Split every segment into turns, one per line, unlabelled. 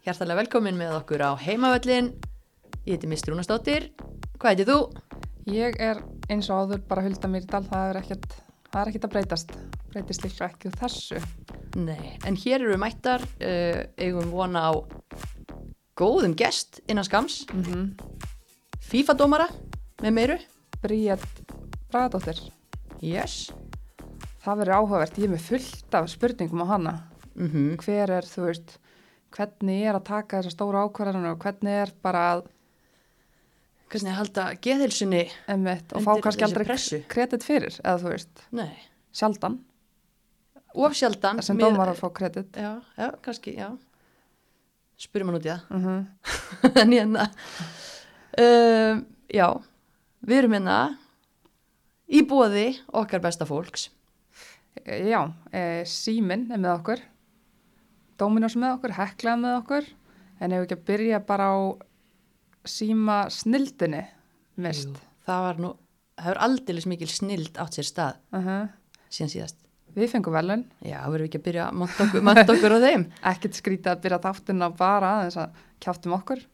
Hjartalega velkomin með okkur á heimavöllin. Ég heiti Mr. Rúnastóttir. Hvað heitir þú?
Ég er eins og áður bara Hulda Mýrdal, það er ekkert, það er ekkert að breytast, breytist líka ekki úr þessu.
Nei, en hér eru við mættar, uh, eigum vona á góðum gest innan skams,
Mm -hmm.
FIFA-dómara með meiru.
Bríett Bragadóttir,
Yes.
það verður áhugavert, ég er með fullt af spurningum á hana.
Mm
Hver er, þú veist, hvernig er að taka þessar stóra ákvarðanir og hvernig er bara að,
Hvernig halda geðhilsunni?
og fá kannski aldrei kredit fyrir, eða þú veist,
Nei.
sjaldan,
Of sjaldan.
sem dómar að fá kredit.
Já, já, kannski, já. Spurum hann út í það.
Mm -hmm.
en hérna um, já við erum hérna í bóði okkar besta fólks
Já, e, síminn er með okkur, Dominos með okkur, Hekla er með okkur, en ef við ekki að byrja bara á síma snildinni mist.
Jú, það var nú, hefur aldeilis mikil snild átt sér stað
Uh
síðan síðast.
Við fengum velun,
já, við ekki að byrja að monta okkur, monta okkur á þeim?
Ekkert skrítið að byrja þáttina bara aðeins að kjáttum okkur.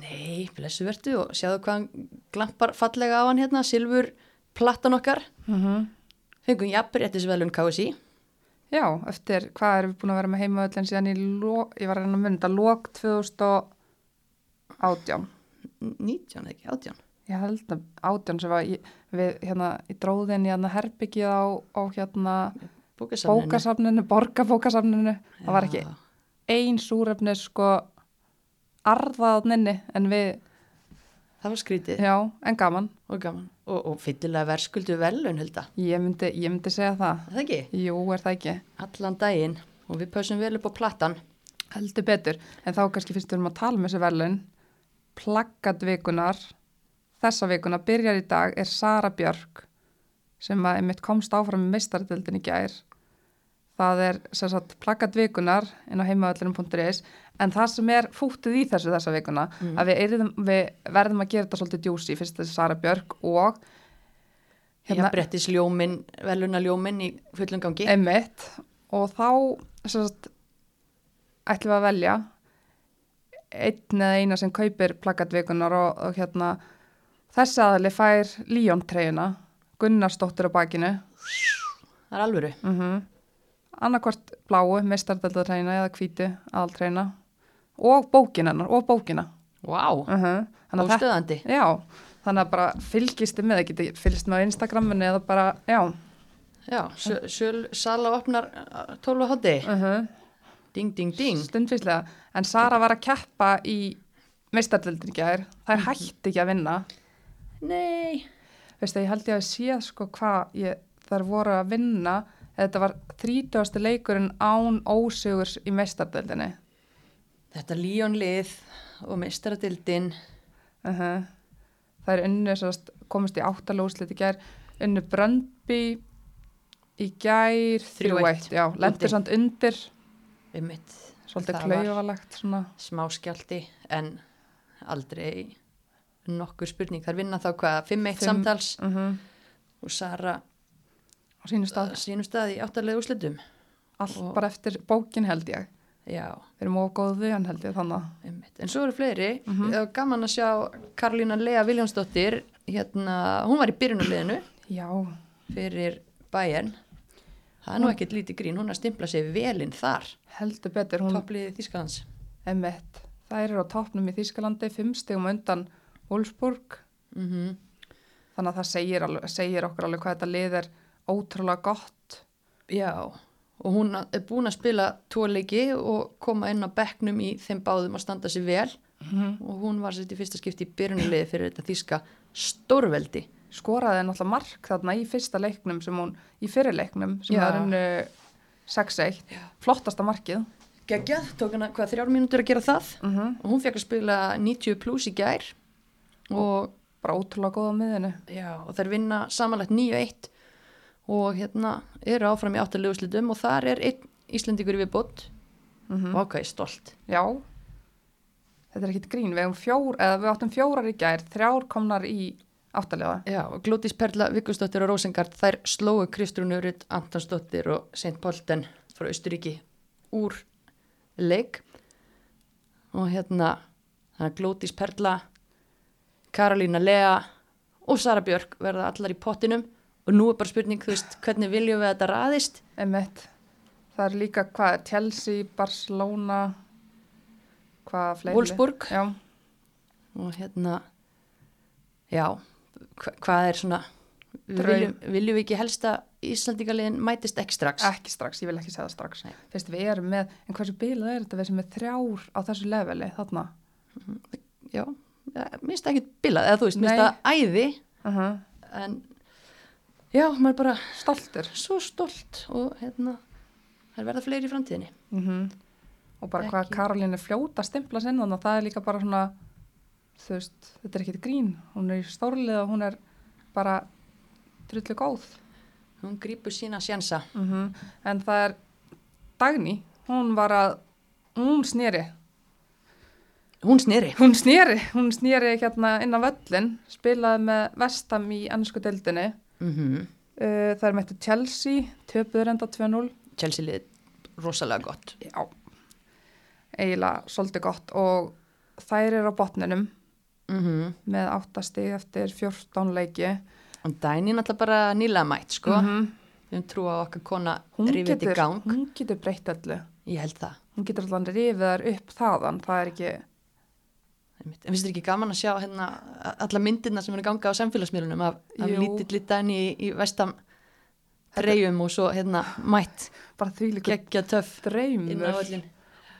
nei, blessu vertu og sjáðu hvað hann glampar fallega á hann hérna silfur plattan okkar.
Mm -hmm.
fengum jafnréttisvelun KSI
Já, eftir hvað erum við búin að vera með heimavöllin síðan í, lo, ég var að reyna að mynda, lók 2018.
19 eða ekki, 18
Ég held að átján sem var í, við hérna í dróðin í hérna herbyggið á, á hérna
bókasafninu
bókasafninu, borgarbókasafninu það var ekki
Já.
ein súrefni sko arðaðninni en við,
það var skrítið.
Já, en gaman.
Og gaman. Og, og fyllilega verðskuldu velun hulda.
Ég myndi, ég myndi segja það.
Er það ekki,
jú, er það ekki,
allan daginn. Og við pössum vel upp á plattan.
Heldur betur. En þá kannski fyrst við erum að tala með þessi verðlun plaggatvikunar þessa vikuna byrjar í dag er Sara Björk sem að einmitt komst áfram með meistardildin í gær. Það er sem sagt plaggatvikunar inn á heimaðallunum.is en það sem er fútið í þessu þessa vikuna
Mm.
að við, erum, við verðum að gera þetta svolítið djúsi fyrst þessi Sara Björk og
hérna brettis ljómin, veluna ljómin í fullum gangi.
Einmitt. Og þá sagt, ætlum við að velja einn eða eina sem kaupir plakatvíkunar og, og hérna þessi aðli fær Líón-treyjuna Gunnarsdóttir á bakinu.
Það er alvöru.
Mm -hmm. annarkvort bláu, mistardaldatreyjuna eða hvítu aðaltreyjuna og bókina hennar og bókina.
Wow,
uh -huh.
óstöðandi.
Já, þannig að bara fylgist með, það getur fylgst með á Instagraminu eða bara, já.
Já, söl, sala opnar 12 hótti,
uh -huh.
ding ding ding.
Stundvíslega, en Sara var að keppa í meistardildin gær. Það er hætti ekki að vinna.
Nei,
veistu, ég held ég að sé sko hvað þær voru að vinna. Þetta var 30. leikurinn án ósugurs í meistardildinni
þetta líjónlið og meistaradildin
uh það er unnu sérst, komist í áttalúslit í gær. Unnu Bröndby í gær
3-1,
3-1, já,
úti.
lendur samt undir.
Um mitt
svolítið svona.
smá skjálti en aldrei nokkur spurning, þær vinna þá hvað 5-1
Fimm-
samtals?
uh
og Sara
á
sínum stað. í áttarlega úrslitum.
Allt
og-
bara eftir bókin held ég
já,
við erum of góð við hann held ég þannig.
En svo eru fleiri, mm. -hmm. gaman að sjá Karolína Lea Viljánsdóttir, hérna, hún var í byrjunuleginu
já,
fyrir bæjarn. Það er nú ekkert lítið grín, hún er að stimpla sig velinn þar,
heldur betur hún
toppliðið Þísklands.
emitt, það eru á toppnum í Þýskalandi fimm stegum undan Wolfsburg
Mm
þannig að það segir, segir okkur alveg hvað þetta lið er ótrúlega gott
Já, og hún er búin að spila tvo leiki og koma inn á bekknum í þeim báðum að standa sig vel.
Mhm.
og hún var sett í fyrsta skipti í byrjunulegið fyrir þetta Þíska stórveldi.
skoraði náttúrulega mark þarna í fyrsta leiknum sem hún, í fyrirleiknum sem er unnu 6-1 flottasta markið.
Geggjað, tók hana hvað þrjár mínútur að gera það?
Mm -hmm.
og hún fekk að spila 90 pluss í gær. Og
bara ótrúlega góð á miðinu
Já, og þær vinna samanlegt 9-1 og hérna eru áfram í áttalegu slitum og þar er einn Íslandíkur í viðbót.
Mm -hmm.
og er stolt.
já. Þetta er ekkit grín, við, eigum fjór, við áttum fjórar í gær þrjár komnar í áttalega.
Já, Glótis Perla, Vigustóttir og Rósengard þær slóu Kristrúnu Rutt, Antonsdóttir og Seint Polten frá Austuríki úr leik. Og hérna Glótis Perla Karolína Lea og Sara Björk verða allar í pottinum og nú er bara spurning, þú veist, hvernig viljum við að þetta raðist
Emmett. Það er líka hvað, Chelsea, Barcelona, hvað fleiri?
Wolfsburg
Já,
og hérna já, hva, hvað er svona viljum, viljum við ekki helst að Íslandingaliðin mætist ekki strax
ekki strax, ég vil ekki segja strax.
Nei.
Fyrst við erum með, en hversu bilað er þetta við sem er þrjár á þessu leveli þarna?
já, ja, minnst ekki bilað eða þú veist, minnst það æði
Uh
en já, maður er bara
Stoltur.
svo stolt og hérna það er verða fleiri í framtíðinni
Mm Og bara hvað. Karolín er fljóta stimpla sinn að það er líka bara svona, þú veist, þetta er ekkit grín. Hún er í stórlið og hún er bara drullu góð.
hún grípur sína sjansa
Mm En það er Dagný, hún var að, hún snýri,
hún sneri
hún snýri, hún snýri hérna inn á völlin, spilaði með Vestam í ennsku deildinni.
Mm
Uh, það er mættu Chelsea, töpuður enda 2-0.
Chelsea lið rosalega gott
Já, eiginlega svolítið gott og þær eru á botninum
mm
með 8 stig eftir 14 leiki.
og Dæni náttúrulega bara nýlega mætt sko
Mhm.
við höfum trú á okkar kona rifið í gang
hún getur breytt öllu.
ég held það
Hún getur allan rifið þar upp þaðan, það er ekki.
En finnst þér ekki gaman að sjá hérna alla myndirna sem er að ganga á samfélagsmiðlunum af, af lítill Dæni í, í vestam reyjum og svo hérna mætt.
Bara því líka
geggja töff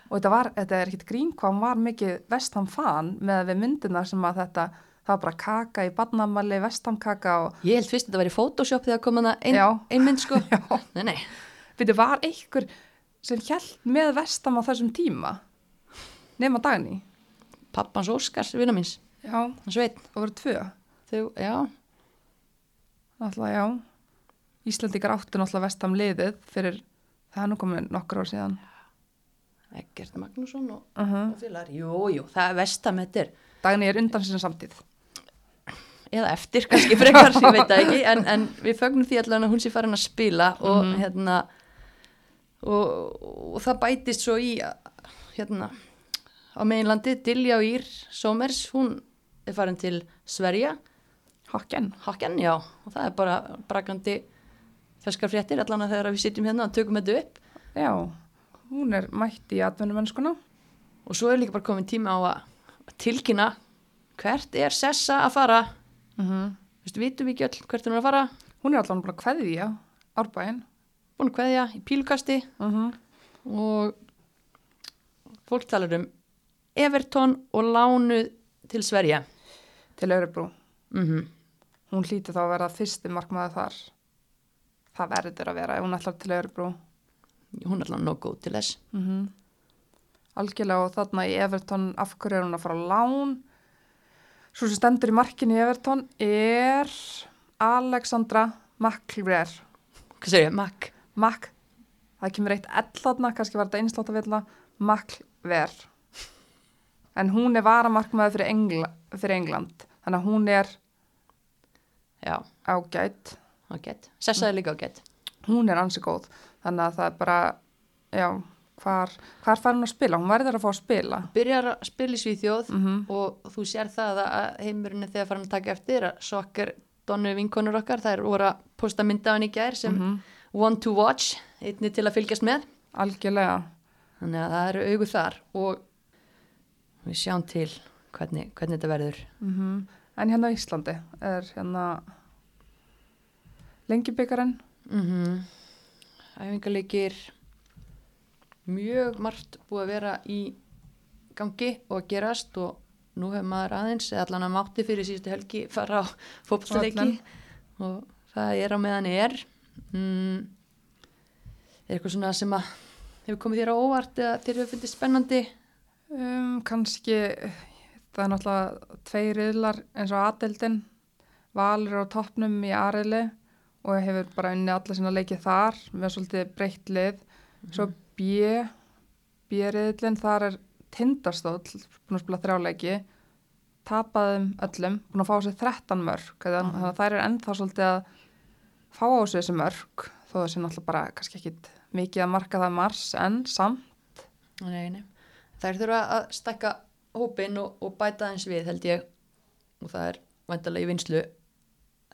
Og þetta, var, þetta er ekkit grín hvað var mikið vestam fan með við myndina sem að þetta, það var bara kaka í badnamali, vestamkaka og,
ég held fyrst að þetta væri Photoshop þegar kom hana ein, ein mynd sko. Nei, nei.
Þetta var einhver sem hjælt með vestam á þessum tíma? Nema dagni.
Pappans Óskars, vina míns
Já,
sveit,
það voru tvö.
þau, já
Náttúrulega, já. Íslandikar áttu náttúrulega vestam liðið fyrir, það er nú komin nokkur ár síðan.
Eggert Magnússon og,
Uh -huh.
og félagar, jú, jú, það er vestamettir
Dagni er undan sinna samtíð.
eða eftir, kannski frekar, ég veit ekki en, en við fögnum því allavega að hún sé farin að spila og
Mhm.
hérna og, og það bætist svo í hérna á meginlandi, Dilja Ír Somers, hún er farin til Sverja,
Hokken.
Hakken, já og það er bara brakandi ferskar fréttir allan að þegar við sitjum hérna og tökum þetta upp
Já, hún er mætt í atvinnumennskuna.
og svo er líka bara komin tíma á að tilkynna hvert er Sessa að fara
Uh -huh.
Vistu, vitum við ekki öll hvert hún er að fara
Hún er allan bara kveðja árbæinn.
búin að kveðja í pílukasti
Uh -huh.
og fólk talar um Everton og lánuð til Sverja
Til Örebro.
mm
Hún hlýti þá að vera fyrsti markmaður þar. Það verður að vera hún ætlar til Örebro.
hún er allavega no go til þess
Mm -hmm. Algjörlega og þarna í Everton af hverju er hún að fara á lán. Svo sem stendur í markinu í Everton er Alexandra McLear.
hvað segir ég, Mac
Mac, það kemur eitt ellatna, kannski var þetta einslátt að vilja, McLear. En hún er varamarkmaður fyrir, Engla, fyrir England, þannig að hún er
já,
ágætt.
ágætt, Sessa er líka ágætt
Hún er ansi góð, þannig að það er bara, já, hvar, hvar fær hún að spila? Hún verður að fá að spila.
byrjar að spila í Svíþjóð
Mm
og þú sér það að heimurinn er þegar farin að taka eftir að sokkar donu vinkonur okkar, það er voru að posta mynda á hann í gær sem
Mhm.
one to watch, einni til að fylgjast með
Algjörlega.
þannig að það eru augu þar og við sjáum til hvernig, hvernig þetta verður
Mm En hérna á Íslandi er hérna lengjubikarinn.
mm -hmm. æfingarleikir mjög margt búið að vera í gangi og að gerast og nú hefur maður aðeins eða allan að mátti fyrir síðustu helgi fara á
Allan.
og það er á meðan er mm, er eitthvað svona sem að hefur komið þér á óvart eða þér hefur fundið spennandi
Um, kannski, það er náttúrulega tveir riðlar eins og aðeldin, Valur á toppnum í aðriðli og hefur bara unni alla sinna leikið þar með svolítið breytt lið. Svo B, B-riðlinn, þar er tindastóll, búin að spila þrjáleiki, tapaðum öllum, búin að fá sér 13 mörg, þannig
Mhm.
að þær er ennþá svolítið að fá á sig þessi mörg, þó sé náttúrulega bara kannski ekki mikið að marka það mars en samt.
Nei, nei. Þær þurfa að stækka hópin og, og bæta eins við held ég. Og það er vandalega í vinslu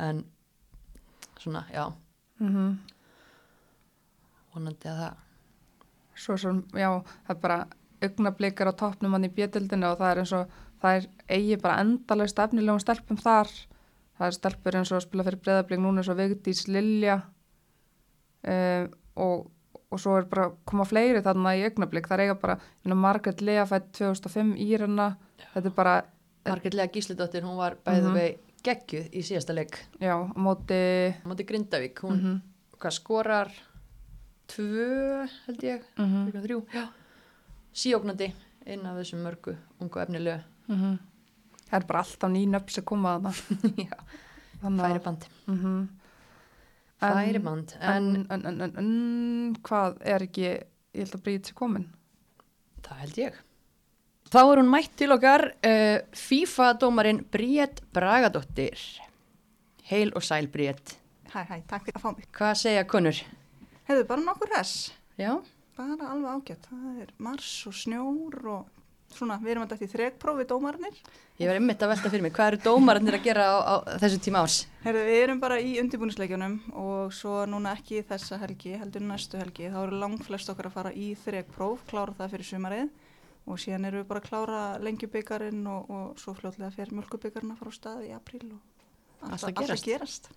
en svona, já,
Mm
vonandi að það
Svo sem, já, það er bara augnablikar á toppnum hann í bjöldinu og það er eins og, það er eigi bara endalega stefnilegum stelpum þar. Það er stelpur eins og að spila fyrir breðablík núna eins og Vigdís Lilja um, og, og svo er bara að koma fleiri þarna í augnablik. Það er eiga bara, know, Margaret Lea fætt 2005 Írana, þetta er bara,
Margretlega Gíslidóttir, hún var bæðið
Mhm.
við geggjuð í síðasta leik
já, á móti,
móti Grindavík, hún
mm
hvað skorar tvö held ég,
-hmm,
mm. þrjú já. síóknandi einn af þessum mörgu ungu efnilegu
mhm. það er bara alltaf ný nöfn sem koma þarna.
Já,
Þannig að-
færiband
En,
en,
en, en, en, en hvað er ekki, ég held að Bríð sé komin.
það held ég þá er hún mætt til okkar uh, FIFA-dómarinn Bríett Bragadóttir heil og sæl Bríett
Hæ, hæ, takk fyrir að fá mig.
hvað segja konur?
Hefðu bara nokkur res,
Já,
bara alveg ágætt. Það er mars og snjór og svona, við erum alltaf í þregprófi dómarnir.
ég var einmitt að velta fyrir mig hvað eru dómarannir að gera á, á þessu tíma árs?
Herðu, við erum bara í undirbúnisleikjunum og svo núna ekki þessa helgi, heldur næstu helgi. Þá eru langflest okkar að fara í þregpróf, klára það fyrir sumarið og síðan erum við bara að klára lengjubikarin og, og svo fljótlega fyrir mjölkubikarin að fara á stað í apríl og
Allt að
allt
gerast.
gerast.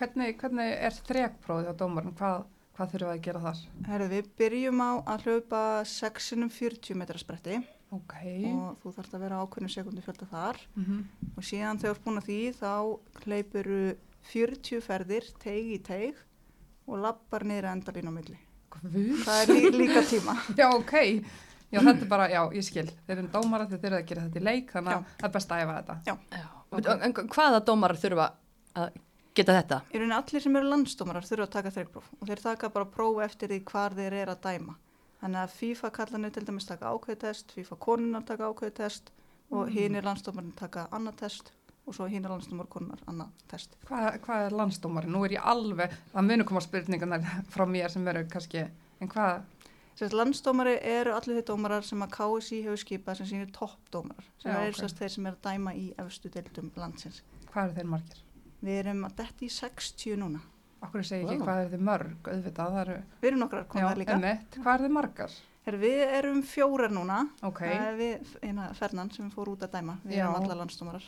Hvernig, hvernig er þrekprófið á dómarinn? Hvað, hvað þurfum við að gera þar?
Herðu, við byrjum á að hlaupa 6-40 metra spretti
Ok.
og þú þarfst að vera ákveðnum sekundu fjölda þar
Mm -hmm.
og síðan þegar þú ert búin að því þá hleypuru 40 ferðir teig í teig og lappar niður endalín á milli.
Guð.
Það er lí, líka tíma.
Já, ok. Já, þetta er bara, já, ég skil. Þeir eru dómar að þeir eru að gera þetta í leik, þannig að
Já.
það er best að æfa þetta.
Já. En, en hvaða dómarar þurfa að geta þetta?
Í rauninni allir sem eru landsdómarar þurfa að taka þreikpróf og þeir taka bara próf eftir því hvar þeir eru að dæma. Þannig að FIFA kallanir til dæmis taka ákveði test, FIFA konunar taka ákveði test og mm. hinn er landsdómarinn taka annað test og svo hinn er landsdómar konunar annað test.
Hvað, hvað er landsdómarinn? Nú er ég alveg, það munu koma spurningarnar frá mér sem eru kannski, en hvað,
Sérst, landsdómari eru allir þeir dómarar sem að KSI hefur skipað sem sínir toppdómarar sem
Já,
eru
ok.
sérst þeir sem eru að dæma í efstu deildum landsins.
hvað eru þeir margir?
Við erum að detti í 60 núna.
Akkur segi ekki
Vá.
hvað eru þeir mörg, auðvitað, það eru,
Við erum nokkrar konar líka.
emitt, hvað eru þeir margar?
Her, við erum fjórar núna.
Ok,
Það er við, eina Fernan sem fór út að dæma. Við
Já.
erum alla landsdómarar.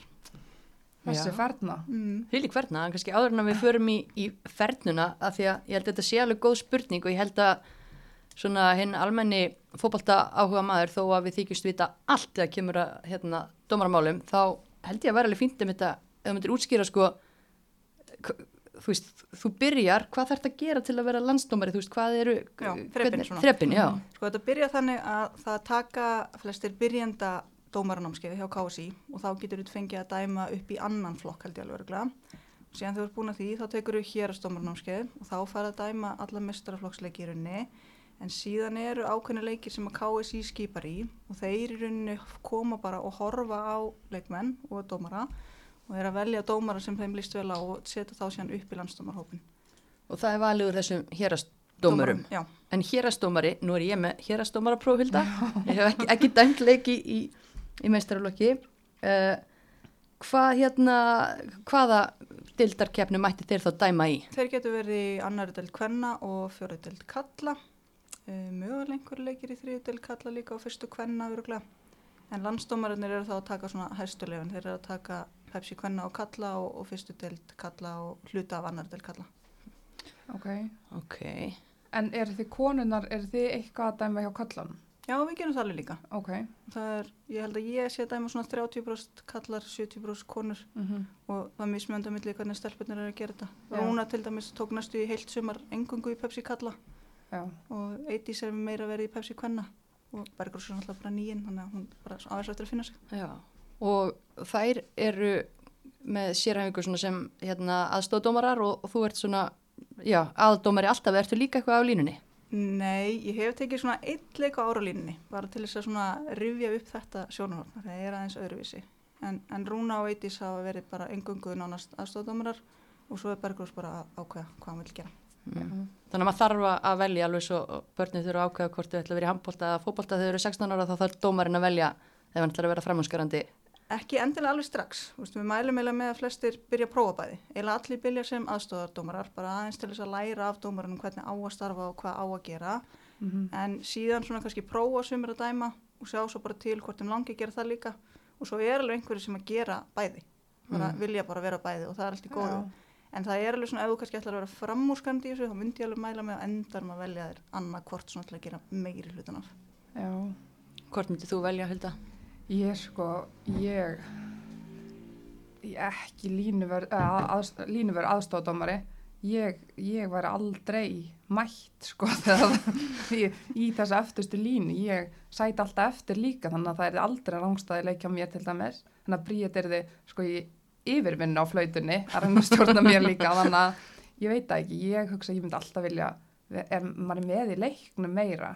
þessi ferna.
Mm.
Fylg hverna, en kannski áður en að við förum í, í fernuna af því að ég held að þetta sé alveg góð spurning og ég held að svona hinn almenni fótbalta áhuga maður þó að við þykjumst vita allt þegar kemur að hérna dómaramálum þá held ég að vera alveg fínt um þetta ef þú myndir útskýra sko þú veist, þú byrjar hvað þarf að gera til að vera landsdómari, þú veist, hvað eru
þrepin,
já,
Sko þetta byrja þannig að það taka flestir byrjenda dómaranámskeiði hjá KSI og þá getur þú fengið að dæma upp í annan flokk held ég alveg örgulega. Síðan þegar þú ert búin að því þá tekur þú hérastómaranámskeið og þá fara að dæma alla mestaraflokksleiki í rauninni. En síðan eru ákveðni leikir sem að KSI skipar í og þeir í rauninni koma bara og horfa á leikmenn og dómara og er að velja dómara sem þeim líst vel á og setja þá síðan upp í landsdómarhópin.
og það er valið úr þessum hérastómurum
Já.
en hérastómari, nú er ég með hérastómarapróf Hilda, ég hef ekki, ekki dæmt leiki í, í meistaralokki uh, hvað hérna hvaða dildarkeppni mætti þeir þá dæma í?
Þeir getur verið í annari deild kvenna og fjóri deild kalla. Uh, Mögulega einhver leikir í þriðu deild kalla líka og fyrstu kvenna öruglega. En landsdómarinnir eru þá að taka svona hæstulefin. Þeir eru að taka Pepsi kvenna og kalla og, og fyrstu deild kalla og hluta af annari deild kalla.
Ok,
ok,
en eru þið konunar, eru þið eitthvað að dæma hjá kallanum?
Já, við gerum það alveg líka.
Ok,
Það er, ég held að ég sé að dæma svona 30% kallar, 70% konur
mm
og það er mismjönd að milli hvernig stelpunir eru að gera þetta.
Já.
Rúna til dæmis tók næstu í heilt sumar engungu í Pepsi kalla
já,
og Eidís er meira verið í Pepsi kvenna og Bergrós er alltaf bara nýinn þannig að hún bara þess eftir að finna sig.
já og þær eru með sérhæfingu sem hérna, aðstóðdómarar og, og þú ert svona aðdómari alltaf, ertu líka eitthvað á línunni?
Nei, ég hef tekið svona eitt leik á áralínunni bara til þess að svona rifja upp þetta sjónarhorn það er aðeins öðruvísi en, en Rúna og Eidís hafa verið bara engungu nánast aðstofdómarar og svo er Bergrós bara að ákveða hvað hann vil gera.
Mm. Þannig að maður þarf að velja alveg svo börnið þurfa að ákveða hvort þau ætla að vera í handbólta eða fótbólta þegar þau eru 16 ára þá þarf dómarinn að velja ef hann ætlar að vera framhanskarandi.
Ekki endilega alveg strax. Vistu, við mælum eiginlega með að flestir byrja að prófa bæði. Eila allir byrja sem aðstofardómarar, bara aðeins til þess að læra af dómarinn hvernig á að starfa og hvað á að gera.
Mm -hmm.
En síðan svona kannski prófa sumir að dæma og sjá svo bara til hvort þeim langi að gera það líka. Og svo er alveg einhverju sem að gera bæði. Bara
Mm.
vilja bara vera bæði og það er allt í góðu.
Já.
En það er alveg svona, ef þú kannski ætlar að vera framúrskandi í þessu, þá myndi ég alveg mæla með að endar maður velja þér annað hvort svona til að gera meiri hlutan af.
Já,
Hvort myndið þú velja, Hilda?
Ég sko, ég, ég ekki línuver, að, línuver aðstofadómari, ég, ég væri aldrei mætt sko þegar í, í þessu eftirstu línu, ég sæti alltaf eftir líka þannig að það er aldrei rángstæði leikja mér til dæmis, þannig að bríet er þið sko í yfirvinna á flautunni að reyna að stjórna mér líka. Þannig að ég veit það ekki, ég hugsa ég myndi alltaf vilja, ef maður er með í leiknum meira,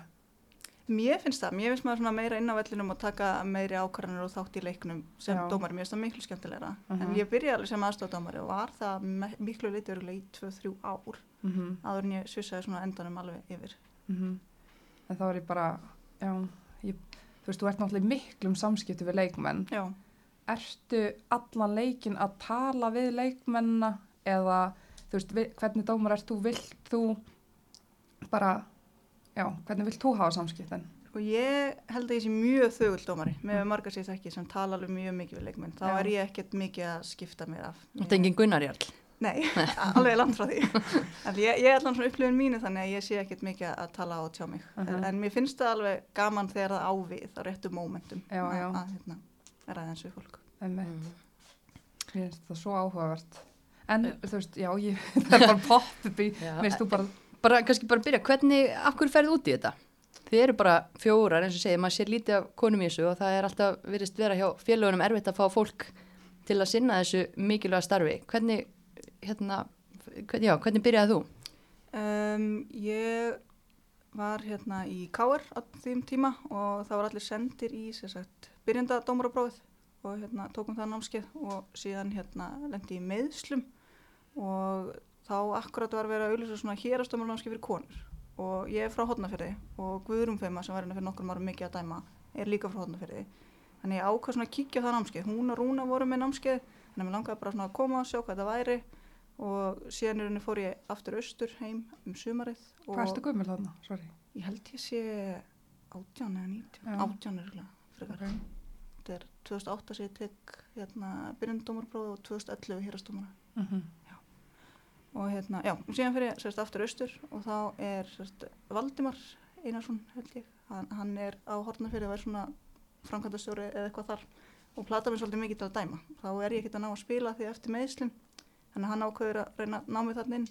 Mér finnst það, mér finnst maður meira inn á vellinum og taka meiri ákvarðanir og þátt í leiknum sem
Já.
dómari, mér finnst það miklu skemmtilegra.
Mhm.
En ég byrjaði alveg sem aðstofdómari og var það miklu litið örgulega í 2-3 ár
mhm mm
áður en ég svissaði svona endanum alveg yfir.
-hmm. en þá er ég bara já, ég, þú veist, þú ert náttúrulega miklum samskipti við leikmenn
Já,
ertu allan leikin að tala við leikmennina eða þú veist, vi- hvernig dómar ert þú vilt þú bara já, hvernig vilt þú hafa samskiptin
sko ég held að ég sé mjög þögul dómari með margar sér þekki sem tala alveg mjög mikið við leikmenn. Þá
Já.
er ég ekkert mikið að skipta mér af.
Þetta er engin Gunnarjarl.
Nei, alveg langt frá því. En ég, ég er allan svona upplifin mínu þannig að ég sé ekkert mikið að tala og tjá mig.
Mhm.
En mér finnst það alveg gaman þegar það ávið á réttu mómentum
Já,
að,
já.
að hérna, ræða eins við fólk.
Mm.
mér finnst það svo áhugavert en þú veist, já, ég, það er bara popp upp í,
Já,
mér finnst þú bara
Bara, kannski bara byrja, hvernig, af hverju ferðu út í þetta? Þið eru bara fjórar, eins og segið, maður sér lítið af konum í þessu og það er alltaf virðist vera hjá félagunum erfitt að fá fólk til að sinna þessu mikilvæga starfi. Hvernig, hérna, hvern, já, hvernig byrjaði þú?
Um, ég var hérna í Káar á þeim tíma og það var allir sendir í sem sagt, byrjenda dómaraprófið og hérna tókum það námskeið og síðan hérna lendi í meðslum og þá akkurat var verið að auðvitað svona hérastómarnámskeið fyrir konur. Og ég er frá Hodnafjörði og Guðrún Feima sem var hérna fyrir nokkur árum mikið að dæma er líka frá Hodnafjörði þannig ég ákvað svona að kíkja á það námskeið. Hún og Rúna voru með námskeið þannig að mér langaði bara svona að koma og sjá hvað það væri. Og síðan í rauninni fór ég aftur austur heim um sumarið
hvað ertu gummul þarna, sorry.
Ég held ég sé átján eða nítján,
Já.
átján er
okay.
Þetta er 2008 sem ég tek hérna byrjandómarprófi og 2011 hérastómara
mm -hmm.
Og hérna, já, og síðan fyrir ég sérst aftur austur og þá er sérst Valdimar Einarsson held ég hann, hann er á Hortnafjörði og er svona framkvæmdastjóri eða eitthvað þar og plata mér svolítið mikið til að dæma þá er ég ekkert að ná að spila því eftir meðslinn þannig að hann ákveður að reyna að ná mig þarna inn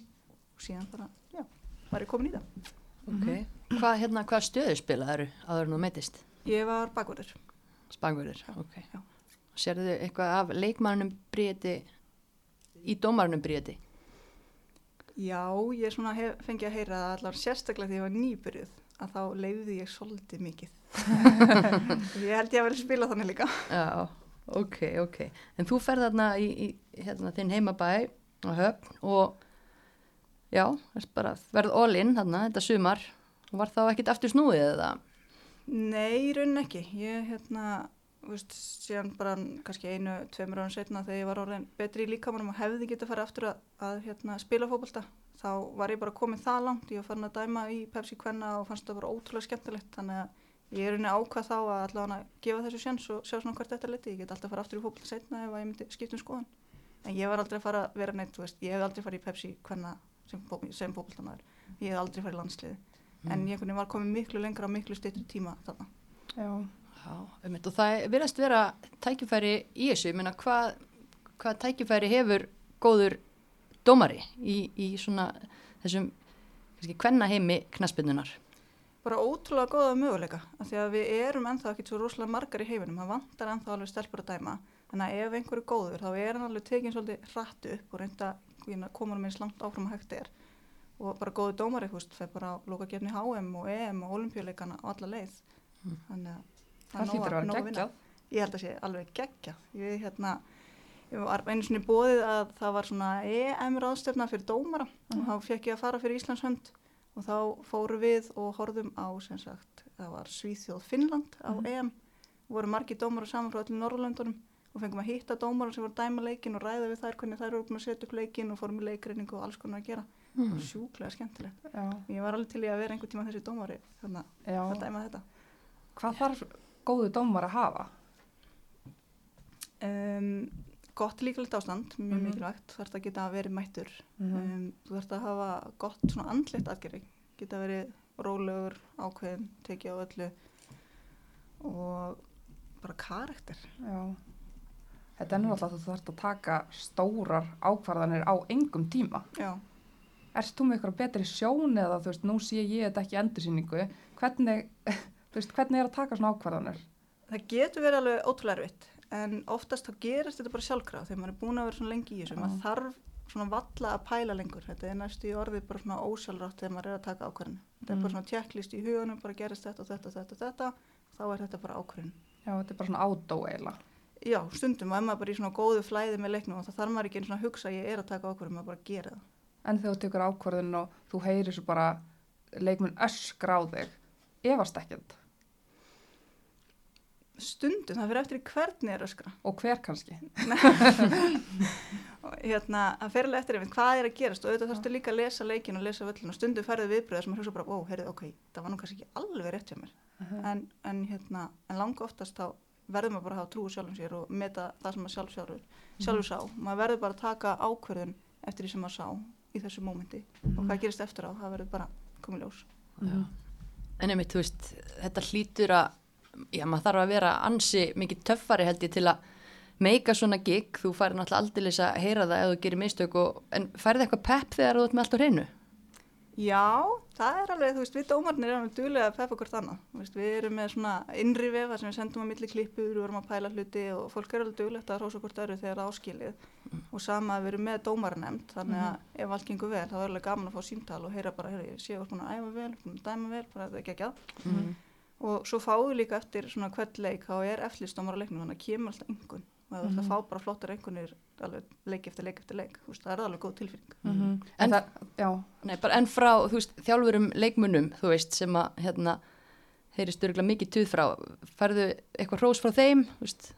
og síðan bara, já, var ég komin í það
Ok. Hvað, hérna, hvað stöðu áður en þú meitist?
ég var bakverður
Spangverður, ok.
já.
Sérðu eitthvað af leikmannum bríði í dómarnum bríði?
Já, ég svona hef, fengi að heyra allar sérstaklega því ég var nýbyrjuð að þá leiði ég svolítið mikið. ég held ég að vera spila þannig líka.
Já, ok, ok. En þú ferð þarna í, í hérna, þinn heimabæ á höfn og já, verð all-in þarna þetta sumar og var þá ekkit aftur snúið eða?
Nei, í raunin ekki. Ég hérna, veist, síðan bara kannski einu, tveimur árum setna þegar ég var orðin betri í líkamannum og hefði getað að fara aftur að, að hérna, spila fótbolta. Þá var ég bara komin það langt, ég var farin að dæma í Pepsi Kvenna og fannst það bara ótrúlega skemmtilegt. Þannig að ég er raunin ákvað þá að allavega gefa þessu sjans og sjá svona hvert þetta leti. Ég get alltaf að fara aftur í fótbolta setna ef ég myndi skipta um skoðan. En ég var aldrei að fara að vera neitt, veist, ég hef aldrei farið í Pepsi Kvenna sem, sem fótboltamaður. Ég hef aldrei farið í landsliði. En ég var komin miklu lengra og miklu styttur tíma þarna.
já,
Já, um og það verðast vera tækifæri í þessu, ég meina hvað, hvað tækifæri hefur góður dómari í, í svona þessum, kvenna heimi knaspinnunar?
bara ótrúlega góða möguleika af því að við erum ennþá ekki svo rosalega margar í heiminum. Það vantar ennþá alveg stelpur að dæma. Þannig að ef einhver er góður þá er hann alveg tekin svolítið hratt upp og reynda að koma hann eins langt áfram að hægt er. Og bara góður dómari húst þeir bara á lokakefni HM og EM og olimpíuleikana á alla leið. Þannig að
það hlýtur að vera
vinna.
geggjað.
ég held að sé alveg geggja ég, hérna, ég var einu svona bóðið að það var svona EM ráðstefna fyrir dómara. Og þá fekk ég að fara fyrir Íslands hönd og þá fóru við og horfðum á sem sagt, það var Svíþjóð Finnland á EM, voru margi dómara saman frá öllum Norrlöndunum og fengum að hitta dómara sem voru dæma leikin og ræða við þær hvernig þær voru búin að setja upp leikin og fórum í leikreiningu og alls konar að gera. Það var sjúklega skemmtilegt.
Já,
Ég var alveg til í að vera einhver tíma þessi dómari þannig að dæma þetta.
Hvað þarf góðu dómar að hafa?
Um, gott líkalegt ástand, mjög
Mhm.
mikilvægt, þú þarfst að geta verið mættur.
Mhm.
Um, þú þarfst að hafa gott svona andlegt aðgerri, geta verið rólegur, ákveðin, tekið á öllu og bara karakter.
Já. Þetta er náttúrulega að þú þarfst að taka stórar ákvarðanir á engum tíma.
Já,
Erst þú með eitthvað betri sjón eða þú veist, nú sé ég þetta ekki endursýningu. Hvernig, þú veist, hvernig er að taka svona ákvarðanir?
það getur verið alveg ótrúlega erfitt en oftast þá gerist þetta bara sjálfkrafa þegar maður er búin að vera svona lengi í þessu, maður þarf svona valla að pæla lengur, þetta er næstu í orðið bara svona ósjálfrátt þegar maður er að taka ákvarðinu. Þetta er
Mm.
bara svona checklist í hugunum, bara gerist þetta og þetta og þetta og þetta, þá er þetta bara ákvarðin.
Já, þetta er bara svona átó eiginlega.
Já, stundum og ef maður bara í svona góðu flæði með leiknum og það þarf maður ekki einu svona að hugsa ég er að taka ákvörðum, maður bara gera það.
En þegar þú tekur ákvarðin og þú heyrir svo bara leikmun öskra á þig, efast ekkert.
Stundum, það fyrir eftir í hvernig er öskra.
Og hver kannski?
Og hérna, það fyrir eftir einmitt hvað er að gerast og auðvitað þarfstu líka að lesa leikin og lesa völlin og stundum ferðu viðbröða sem maður hugsa bara, ó, heyrðu, ok, það var nú kannski ekki alveg rétt hjá mér. En, en hérna, en langa oftast þá verður maður bara að hafa trú á sjálfum sér og meta það sem maður sjálf sjálfur, sjálfur sá. Maður verður bara að taka ákvörðun eftir því sem maður sá í þessu mómenti og hvað gerist eftir á, það verður bara komið ljós.
Já. En einmitt, þú veist, þetta hlýtur að, já, maður þarf að vera ansi mikið töffari held ég til að meika svona gig, þú færi náttúrulega aldrei að heyra það ef þú gerir mistök og, en færið eitthvað pepp þegar þú ert með allt á hreinu?
Já, það er alveg, þú veist, við dómarnir erum alveg duðlega að peppa hvort annað. Þú veist, við erum með svona innri vefa sem við sendum á milli klippur, við vorum að pæla hluti og fólk er alveg duðlegt að hrósa hvort öru þegar það er áskilið. Og sama að við erum með dómarnemnd, þannig að ef allt gengur vel, þá er alveg gaman að fá símtal og heyra bara, heyrðu, ég sé að búin að æfa vel, búin að dæma vel, bara þetta er ekki ekki Og svo við líka eftir svona hvert leik, þá er eftirlýstómar á leiknum, þannig að kemur alltaf engun. Og það mm -hmm. fá bara flottar engunir alveg leik eftir leik eftir leik, þú veist, það er alveg góð tilfinning.
Mm
En-
En það, já,
Nei, bara en frá, veist, þjálfurum leikmunum, þú veist, sem að, hérna, heyrist örgulega mikið tuð frá, færðu eitthvað hrós frá þeim, veist,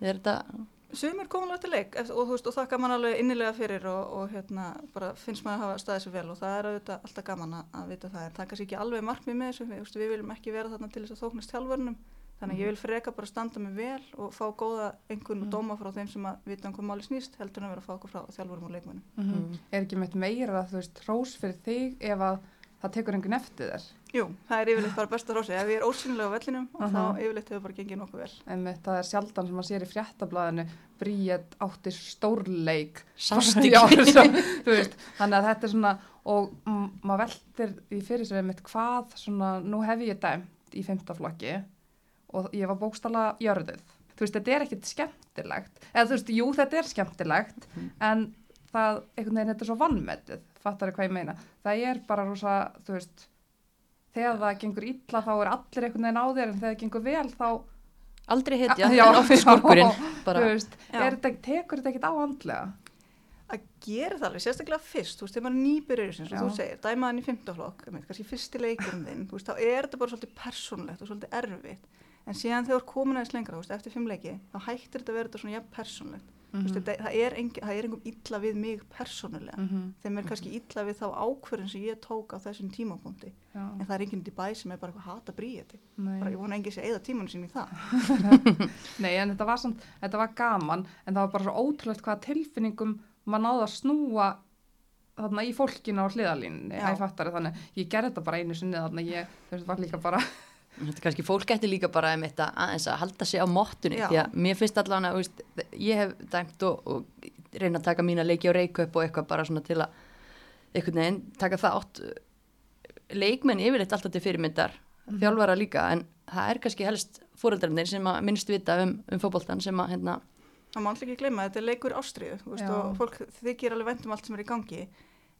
er þetta,
Sumir koma alveg til leik og, þú veist, og þakka mann alveg innilega fyrir og, og hérna, bara finnst maður að hafa staðið sér vel og það er auðvitað alltaf gaman að, að vita það en það er kannski ekki alveg markmið með þessu við, veist, við viljum ekki vera þarna til þess að þóknast þjálfurnum þannig að ég vil freka bara standa mig vel og fá góða einhvern og dóma frá þeim sem að vita um hvað máli snýst heldur en að vera að fá okkur frá þjálfurum og leikmunum
mm er ekki meitt meira, þú veist, rós fyrir þig ef að það tekur einhvern eftir þér.
Jú, það er yfirleitt bara besta rósi ef ég er ósynilega á vellinum og
Aha.
þá yfirleitt hefur bara gengið nokkuð vel.
Einmitt, það er sjaldan sem maður sér í fréttablaðinu Bríett átti stórleik.
Sást
Já, svo, þú veist, þannig að þetta er svona og mm, maður veltir í fyrir sér einmitt hvað svona, nú hef ég dæmt í fymtaflokki og ég var bókstala jörðuð. Þú veist, þetta er ekkit skemmtilegt. Eða þú veist, jú, þetta er skemmtilegt en það, einhvern veginn, þetta er svo vannmetið fattar hvað ég meina, það er bara rosa, þú veist þegar það gengur illa þá er allir einhvern veginn á þér en þegar það gengur vel þá
Aldrei hetja,
Já,
en oft
já.
skurkurinn,
er tekur þetta ekkit á andlega?
Að gera það alveg, sérstaklega fyrst, þú veist, þegar maður er nýbyrjur sem
Já.
þú segir, dæmaðan í fymtaflokk, kannski fyrsti leikurinn þinn, þú veist, þá er þetta bara svolítið persónlegt og svolítið erfitt, en síðan þegar þú er komin aðeins lengra, þú veist, eftir fimm leiki, þá hættir þetta að vera þetta svona jafn persónlegt, þú veist, þetta, það er er engum illa við mig persónulega,
Mhm,
þeim er kannski illa við þá ákvörðin sem ég tók á þessum tímapunkti,
já,
en það er enginn í bæ sem er bara eitthvað hata bríði, ég vona enginn sé eða tímanu sín í það.
Nei, en þetta var, samt, þetta var gaman, en það var bara svo ótrúlegt hvaða tilfinningum maður náði að snúa þarna í fólkinu á hliðalínni, ég ég gerði þetta bara einu sinni þarna, ég, veist, var líka bara,
þetta er kannski fólk eftir líka bara um þetta aðeins að halda sig á mottunni,
Já.
því að mér finnst allavega, veist, ég hef dæmt og, og reyna að taka mína leiki á reikup og eitthvað bara svona til að, einhvern veginn, taka þátt, leikmenn yfirleitt alltaf til fyrirmyndar, þjálfara líka, en það er kannski helst fóreldrarnir sem að minnst vita um, um fótboltan sem að, hérna,
Það má alltaf ekki gleyma að þetta er leikur ástriðu og fólk þykir alveg vendum allt sem er í gangi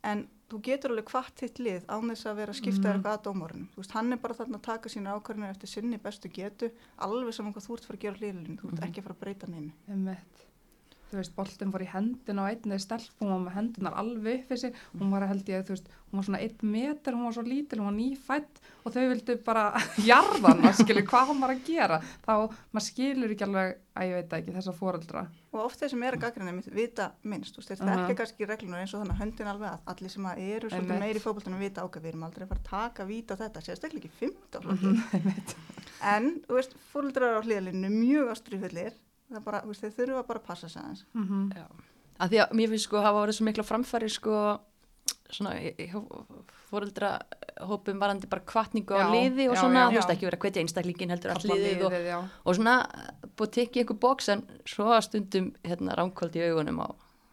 en þú getur alveg hvart þitt lið án þess að vera að skipta mm. eitthvað að dómorinn þú veist, hann er bara þarna að taka sína ákvarðinu eftir sinni bestu getu, alveg saman hvað þú ert að fara að gera hlýðlun þú ert
Mhm.
ekki að fara að breyta
emmett, þú veist, boltin fór í hendina á einni stelpum, var með hendunar alveg upp þessi, hún var held ég, þú veist, hún var svona einn meter, hún var svo lítil, hún var nýfætt og þau vildu bara jarðana, skilur, hvað hún var að gera, þá maður skilur ekki alveg, að ég veit ekki, þessa foreldra.
og oft þeir sem er að gaggrinni mitt vita minnst, þú veist, þeir
Mhm.
þekka kannski reglunum eins og þannig að höndin alveg að allir sem að eru svolítið meiri í fótboltanum vita ákveð, við erum aldrei að fara að taka víta á þetta, séðast ekki fymta flokki,
Mhm.
en, þú veist, fóreldrar á hlýðalinu mjög ástriðfullir, það bara, þú veist, þeir þurfa bara að passa sig aðeins.
Mm -hmm.
Já. Að því að mér finnst sko hafa verið svo mikla framfæri sko svona fóreldra hópum varandi bara kvartningu á
Já,
liði og
já,
svona,
já.
þú veist
Já.
ekki verið að hvetja einstaklingin heldur allt liðið og,
já.
og svona búið að tekið einhver bóks en svo að stundum hérna ránkvöld í augunum á,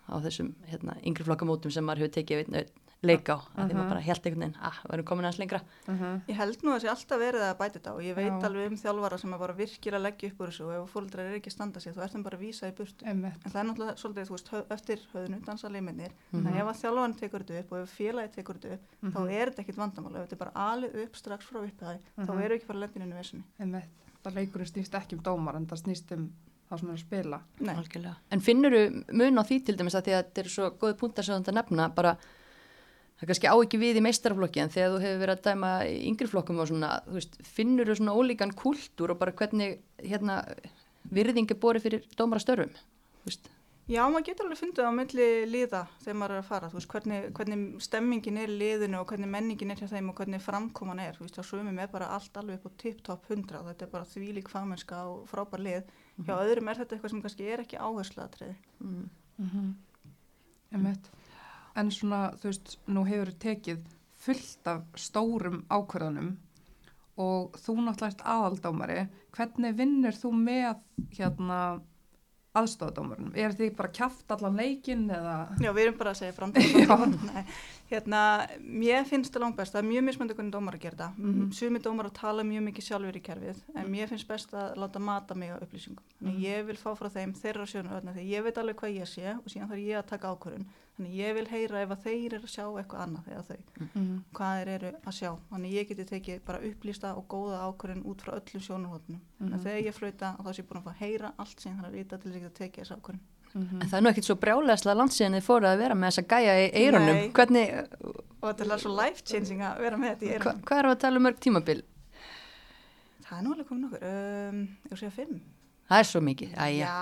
á þessum hérna yngri flokkamótum sem maður hefur tekið einn einn leik á, að því
Mhm.
maður bara held einhvern veginn, ah, við erum komin aðeins lengra
Mhm.
Ég held nú að það sé alltaf verið að bæta þetta og ég veit
Já.
alveg um þjálfara sem að bara virkilega leggja upp úr þessu og ef fóreldrar er ekki að standa sig, þú ert þeim bara að vísa í burtu.
Einmitt.
En það er náttúrulega svolítið, þú veist, höf- eftir höfðinu, dansa liminir,
Mhm.
þannig að ef að þjálfarinn tekur þetta upp og ef félagi tekur þetta upp,
Mhm.
þá er þetta ekkit vandamál, ef þetta er bara alið upp strax frá upphæði, þá
Mhm.
eru ekki bara.
Einmitt. Það um dómar en það snýst um sem er að spila.
En finnur þú mun á því til dæmis að því að þetta eru svo góði púntar sem þetta nefna bara það kannski á ekki við í meistaraflokki en þegar þú hefur verið að dæma í yngri flokkum og svona, þú veist, finnur þú svona ólíkan kultúr og bara hvernig hérna virðing er borið fyrir dómarastörfum, þú veist
Já, maður getur alveg fundið á milli liða þegar maður er að fara, þú veist, hvernig, hvernig stemmingin er í liðinu og hvernig menningin er hjá þeim og hvernig framkoman er, þú veist, á sumum er bara allt alveg upp á tip-top 100 og þetta er bara þvílík fagmennska og frábær lið. Hjá öðrum er þetta eitthvað sem kannski er ekki áherslaðatriði.
mm.
Mm Einmitt. En svona, þú veist, nú hefur tekið fullt af stórum ákvörðunum og þú náttúrulega ert aðaldómari. Hvernig vinnur þú með hérna aðstofadómarum? Er þið bara kjaft allan leikinn eða?
Já, við erum bara að segja framtíð. hérna, mér finnst það langt best, það er mjög mismöndi hvernig dómar að gera það.
Mhm.
Sumi dómar að tala mjög mikið sjálfur í kerfið, en mér finnst best að láta mata mig á upplýsingum. Þannig
Mhm.
ég vil fá frá þeim þeirra sjónu því ég veit alveg hvað ég sé og síðan þarf ég að taka ákvörðun. Þannig ég vil heyra ef að þeir eru að sjá eitthvað annað eða þau,
Mm
hvað þeir eru að sjá. Þannig ég geti tekið bara upplýsta og góða ákvörðun út frá öllum sjónurhóttunum.
Mhm.
En þegar ég flauta, þá sé ég búin að fá að heyra allt sem ég þarf að vita til þess að geta tekið þessa ákvörðun.
-hmm.
En það er nú ekkit svo brjálæðslega landsíðan þið fóruð að vera með þessa gæja í eirunum.
Nei.
Hvernig,
Og þetta er svo life changing að vera með þetta í
hva,
eyrunum.
hvað er að tala um mörg tímabil?
Það er nú alveg komin okkur, um, ég var að segja fimm.
Það er svo mikið, æja.
Já.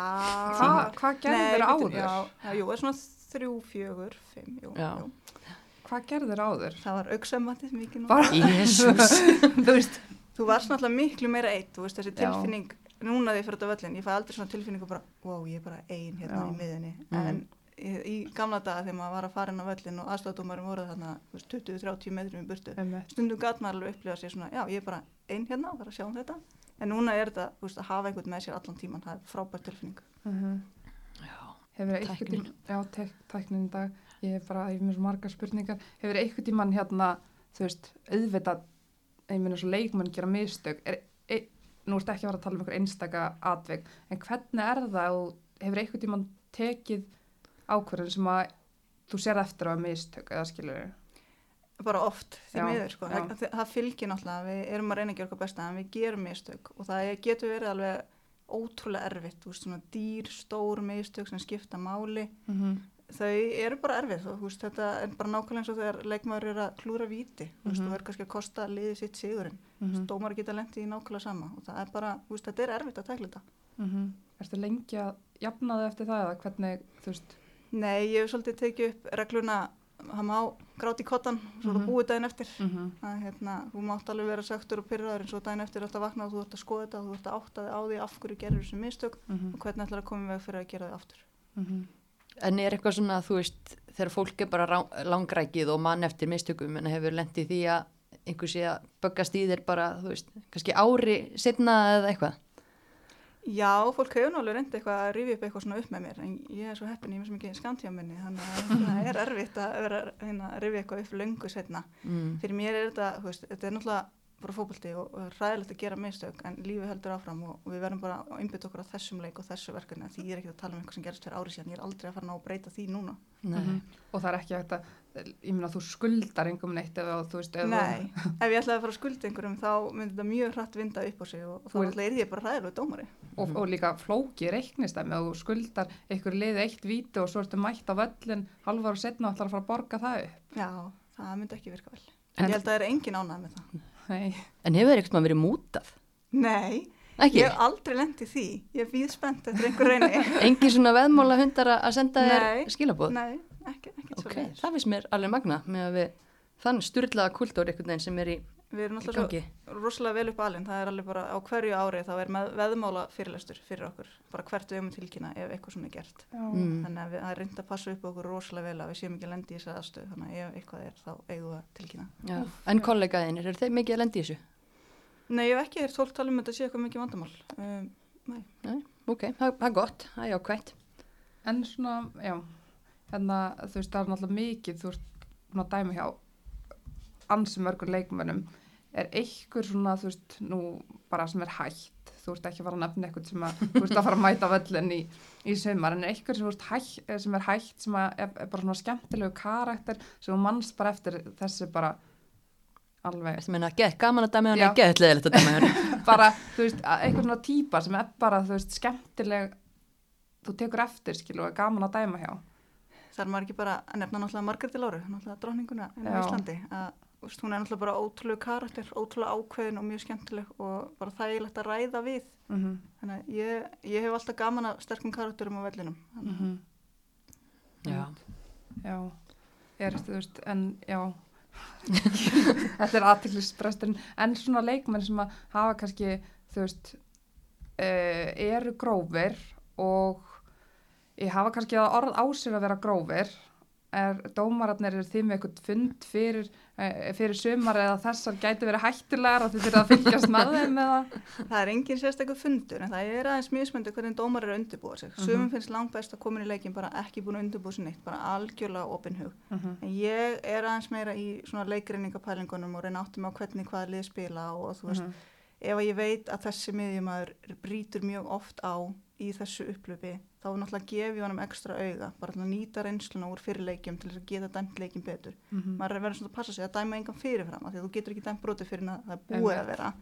Hva, hvað gerður áður?
Já, já, jú, það er svona þrjú, fjögur, fimm, jú.
Já.
jú.
Hvað gerður áður?
Það var auksamatið mikið nú.
Bara,
Jésús.
þú veist,
Þú varst náttúrulega miklu meira eitt, þú veist, þessi
Já.
tilfinning, núna því fyrir þetta völlin, ég fæ aldrei svona tilfinningu bara, wow, ég er bara ein hérna
Já.
í miðunni.
Mhm.
En í, í gamla daga þegar maður var að fara inn á völlin og aðstofdómarum voru þarna, þú veist, 20-30 metrum í burtu, stundum gat maður alveg upplifa sér svona, já, ég er bara ein hérna og þarf að sjá um þetta. En núna er þetta, þú veist, að hafa einhvern með sér allan tíman, það er frábært tilfinning.
Mm
Já.
Hefur eitthvað
Tæknin.
tíma, já, tek, tæknin í dag, ég hef bara, ég hef mér svo margar spurningar, hefur eitthvað tíman hérna, þú veist, auðvitað, ég meina svo leikmenn gera mistök, er, e, nú ertu ekki að fara að tala um einhver einstaka atveg, en hvernig er það og hefur eitthvað tíman tekið ákvörðin sem að þú sér eftir á að mistök eða skilur þau?
bara oft því
Já,
miður sko. það, það- það fylgir náttúrulega, við erum að reyna að gera okkar besta en við gerum mistök og það getur verið alveg ótrúlega erfitt, þú veist, svona dýr, stór mistök sem skipta máli
Mm -hmm.
þau eru bara erfið og þú veist, þetta er bara nákvæmlega eins og þegar leikmaður er að klúra víti, þú veist,
Mhm.
þú verður kannski að kosta liðið sitt sigurinn, mm -hmm. dómar geta lendi í nákvæmlega sama og það er bara, þú veist, þetta er erfitt að tækla þetta
Mm Ertu lengi að jafna þig eftir það eða hvernig, þú veist,
Nei, ég hef svolítið tekið upp regluna það má gráti í kottan svo mm
Mhm.
-hmm. búið daginn eftir
mm -hmm.
að hérna, þú mátt alveg vera sagtur og pyrraður en svo daginn eftir átt að vakna og þú ert að skoða þetta og þú ert að átta þig á því af hverju gerir þessu mistök og hvernig ætlar að koma í veg fyrir að gera þau aftur.
Mhm.
En er eitthvað svona, þú veist, þegar fólk er bara langrækið og mann eftir mistökum en hefur lendið því að einhver sé að böggast í þér bara, þú veist, kannski ári setna eða eitthvað.
Já, fólk hefur nú alveg reyndi eitthvað að rifja upp eitthvað svona upp með mér en ég er svo heppin, ég er svo mikið skamtíðaminni þannig að það er erfitt að vera hérna, að rifja eitthvað upp löngu setna.
Mm.
Fyrir mér er þetta, þú veist, þetta er náttúrulega bara fókbalti og, og ræðilegt að gera mistök en lífið heldur áfram og, og við verðum bara að einbytta okkur á þessum leik og þessu verkefni því ég er ekki að tala um eitthvað sem gerist fyrir ári síðan, ég er aldrei að fara að ná að breyta því núna.
Nei.
Mhm. Og það er ekki að, ég meina þú skuldar engum neitt ef þú veist, ef
Nei, ef ég ætlaði að fara að skulda einhverjum þá myndi þetta mjög hratt vinda upp á sig og, og þá
er-
ætlaði ég bara ræðilegu dómari.
Og, og líka flóki reiknistæmi og þú skuldar einhver liði eitt víti og svo ertu mætt á völlin halvar og setna og ætlar að fara að borga það upp
Já, það myndi ekki virka vel.
En-
En, ég held að það er engin ánæg með það.
Nei,
En hefur ekkert maður verið mútað?
Nei,
Ekki?
ég hef aldrei lendið því. Ég býð spennt eftir einhver reyni.
Engin svona veðmála hundar að senda þér skilabóð?
Nei, ekki, ekki
Ok,
svo
það finnst mér alveg magna með að við þann styrlaða kultúr einhvern veginn sem er í,
Við erum alltaf svo rosalega vel upp alinn. Það er alveg bara á hverju ári þá er með veðmála fyrirlestur fyrir okkur. Bara hvert við um tilkynna ef eitthvað svona er gert.
Mm.
Þannig að við, það er reynd að passa upp á okkur rosalega vel að við séum ekki að lendi í þessari aðstöð. Þannig að ef eitthvað er þá eigum við að tilkynna.
Já. En kollegaðinir, eru þeir mikið að lendi í þessu?
Nei, ég hef ekki heyrt fólk tala um að þetta sé eitthvað mikið vandamál. Um, nei.
Ok, það það er gott, það er jákvætt.
en svona, já hérna, þú veist, það er náttúrulega mikið þú hjá ansi mörgur leikmönnum er einhver svona, þú veist, nú bara sem er hætt, þú veist ekki að fara að nefna eitthvað sem að, þú veist að fara að mæta völlin í, í saumar, en er einhver sem, hætt, eh, sem er hætt sem að er, er bara svona skemmtilegu karakter sem mannst bara eftir þessi bara alveg
Þetta meina, get, gaman að dæmi hann er gett leðilegt að dæmi hann.
bara, þú veist, að- eitthvað svona típa sem er bara, þú veist, skemmtileg þú tekur eftir, skilu, og er gaman að dæma hjá
Það er maður ekki bara að nefna náttúrulega Margréti Láru, náttúrulega dróninguna
Já.
Íslandi. Að, veist, hún er náttúrulega bara ótrúlega karakter, ótrúlega ákveðin og mjög skemmtileg og bara þægilegt að ræða við.
mm -hmm.
Þannig að ég, ég hef alltaf gaman að sterkum karakterum á vellinum. Þannig,
Mhm.
Já.
Já, er, þú veist, en já, þetta er aðtiklisbresturinn, en svona leikmenn sem að hafa kannski, þú veist, uh, eru grófir og ég hafa kannski að orð á sig að vera grófir, er dómararnir eru þið með eitthvað fund fyrir, uh, fyrir sumar eða þessar gæti verið hættulegar og þið þurfið að fylgjast með þeim eða?
Það er engin sérstaklega fundur en það er aðeins mismöndu hvernig dómar eru að undirbúa sig.
Mhm.
Sumum finnst langt best að koma inn í leikin bara ekki búin að undirbúa sig neitt, bara algjörlega opin hug.
Mm -hmm.
En ég er aðeins meira í svona leikreyningapælingunum og reyna áttum á hvernig hvaða lið spila og þú veist,
Mhm.
ef að ég veit að þessi miðjumæður brýtur mjög oft á í þessu upplöfi, þá náttúrulega gefa honum ekstra auga, bara að nýta reynsluna úr fyrir leikjum til þess að geta dæmt leikin betur.
Mhm.
Maður er verið svona að passa sig að dæma engan fyrirfram af því að þú getur ekki dæmt broti fyrir að það búið að vera.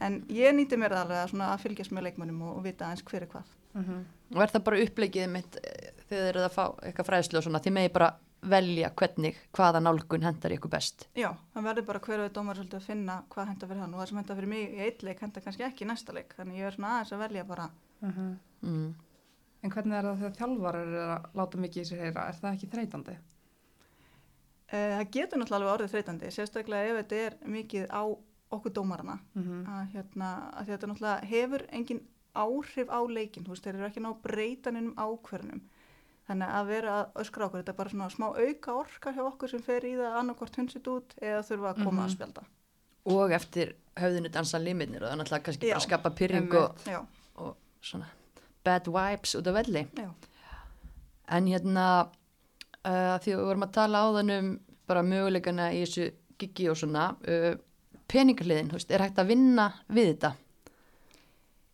En ég nýti mér alveg að, að fylgjast með leikmönnum og, og vita aðeins hver er hvað.
Mhm.
Og er það bara upplegið mitt eh, þegar þið eruð að fá eitthvað fræðslu og svona, þið megi bara velja hvernig, hvaða nálgun hendar ykkur best.
Já, það verður bara hver við dómar að finna hvað henda fyrir hann og það sem henda fyrir mig í eitt leik henda kannski ekki í næsta leik. Þannig ég er svona aðeins að velja bara
Mhm.
Mm.
En hvernig er það þegar þjálfarar er að láta mikið í sig heyra? Er það ekki þreytandi?
Uh, það getur náttúrulega alveg orðið þreytandi, sérstaklega ef þetta er mikið á okkur dómarana.
Mm
Að, hérna, að þetta náttúrulega hefur engin áhrif á leikin, þú veist, þeir eru ekki ná breytanum ákverðunum. Þannig að vera að öskra okkur, þetta er bara svona smá auka orka hjá okkur sem fer í það annarkvort hunsit út eða þurfa að koma
Mhm.
að spjálta.
Og eftir höfðinu dansa limitnir og það er náttúrulega kannski
Já.
bara að skapa pyrring og, og svona bad vibes út af velli.
já.
En hérna, uh, því við vorum að tala á þann um bara möguleikana í þessu gigi og svona, uh, veist, er hægt að vinna við þetta?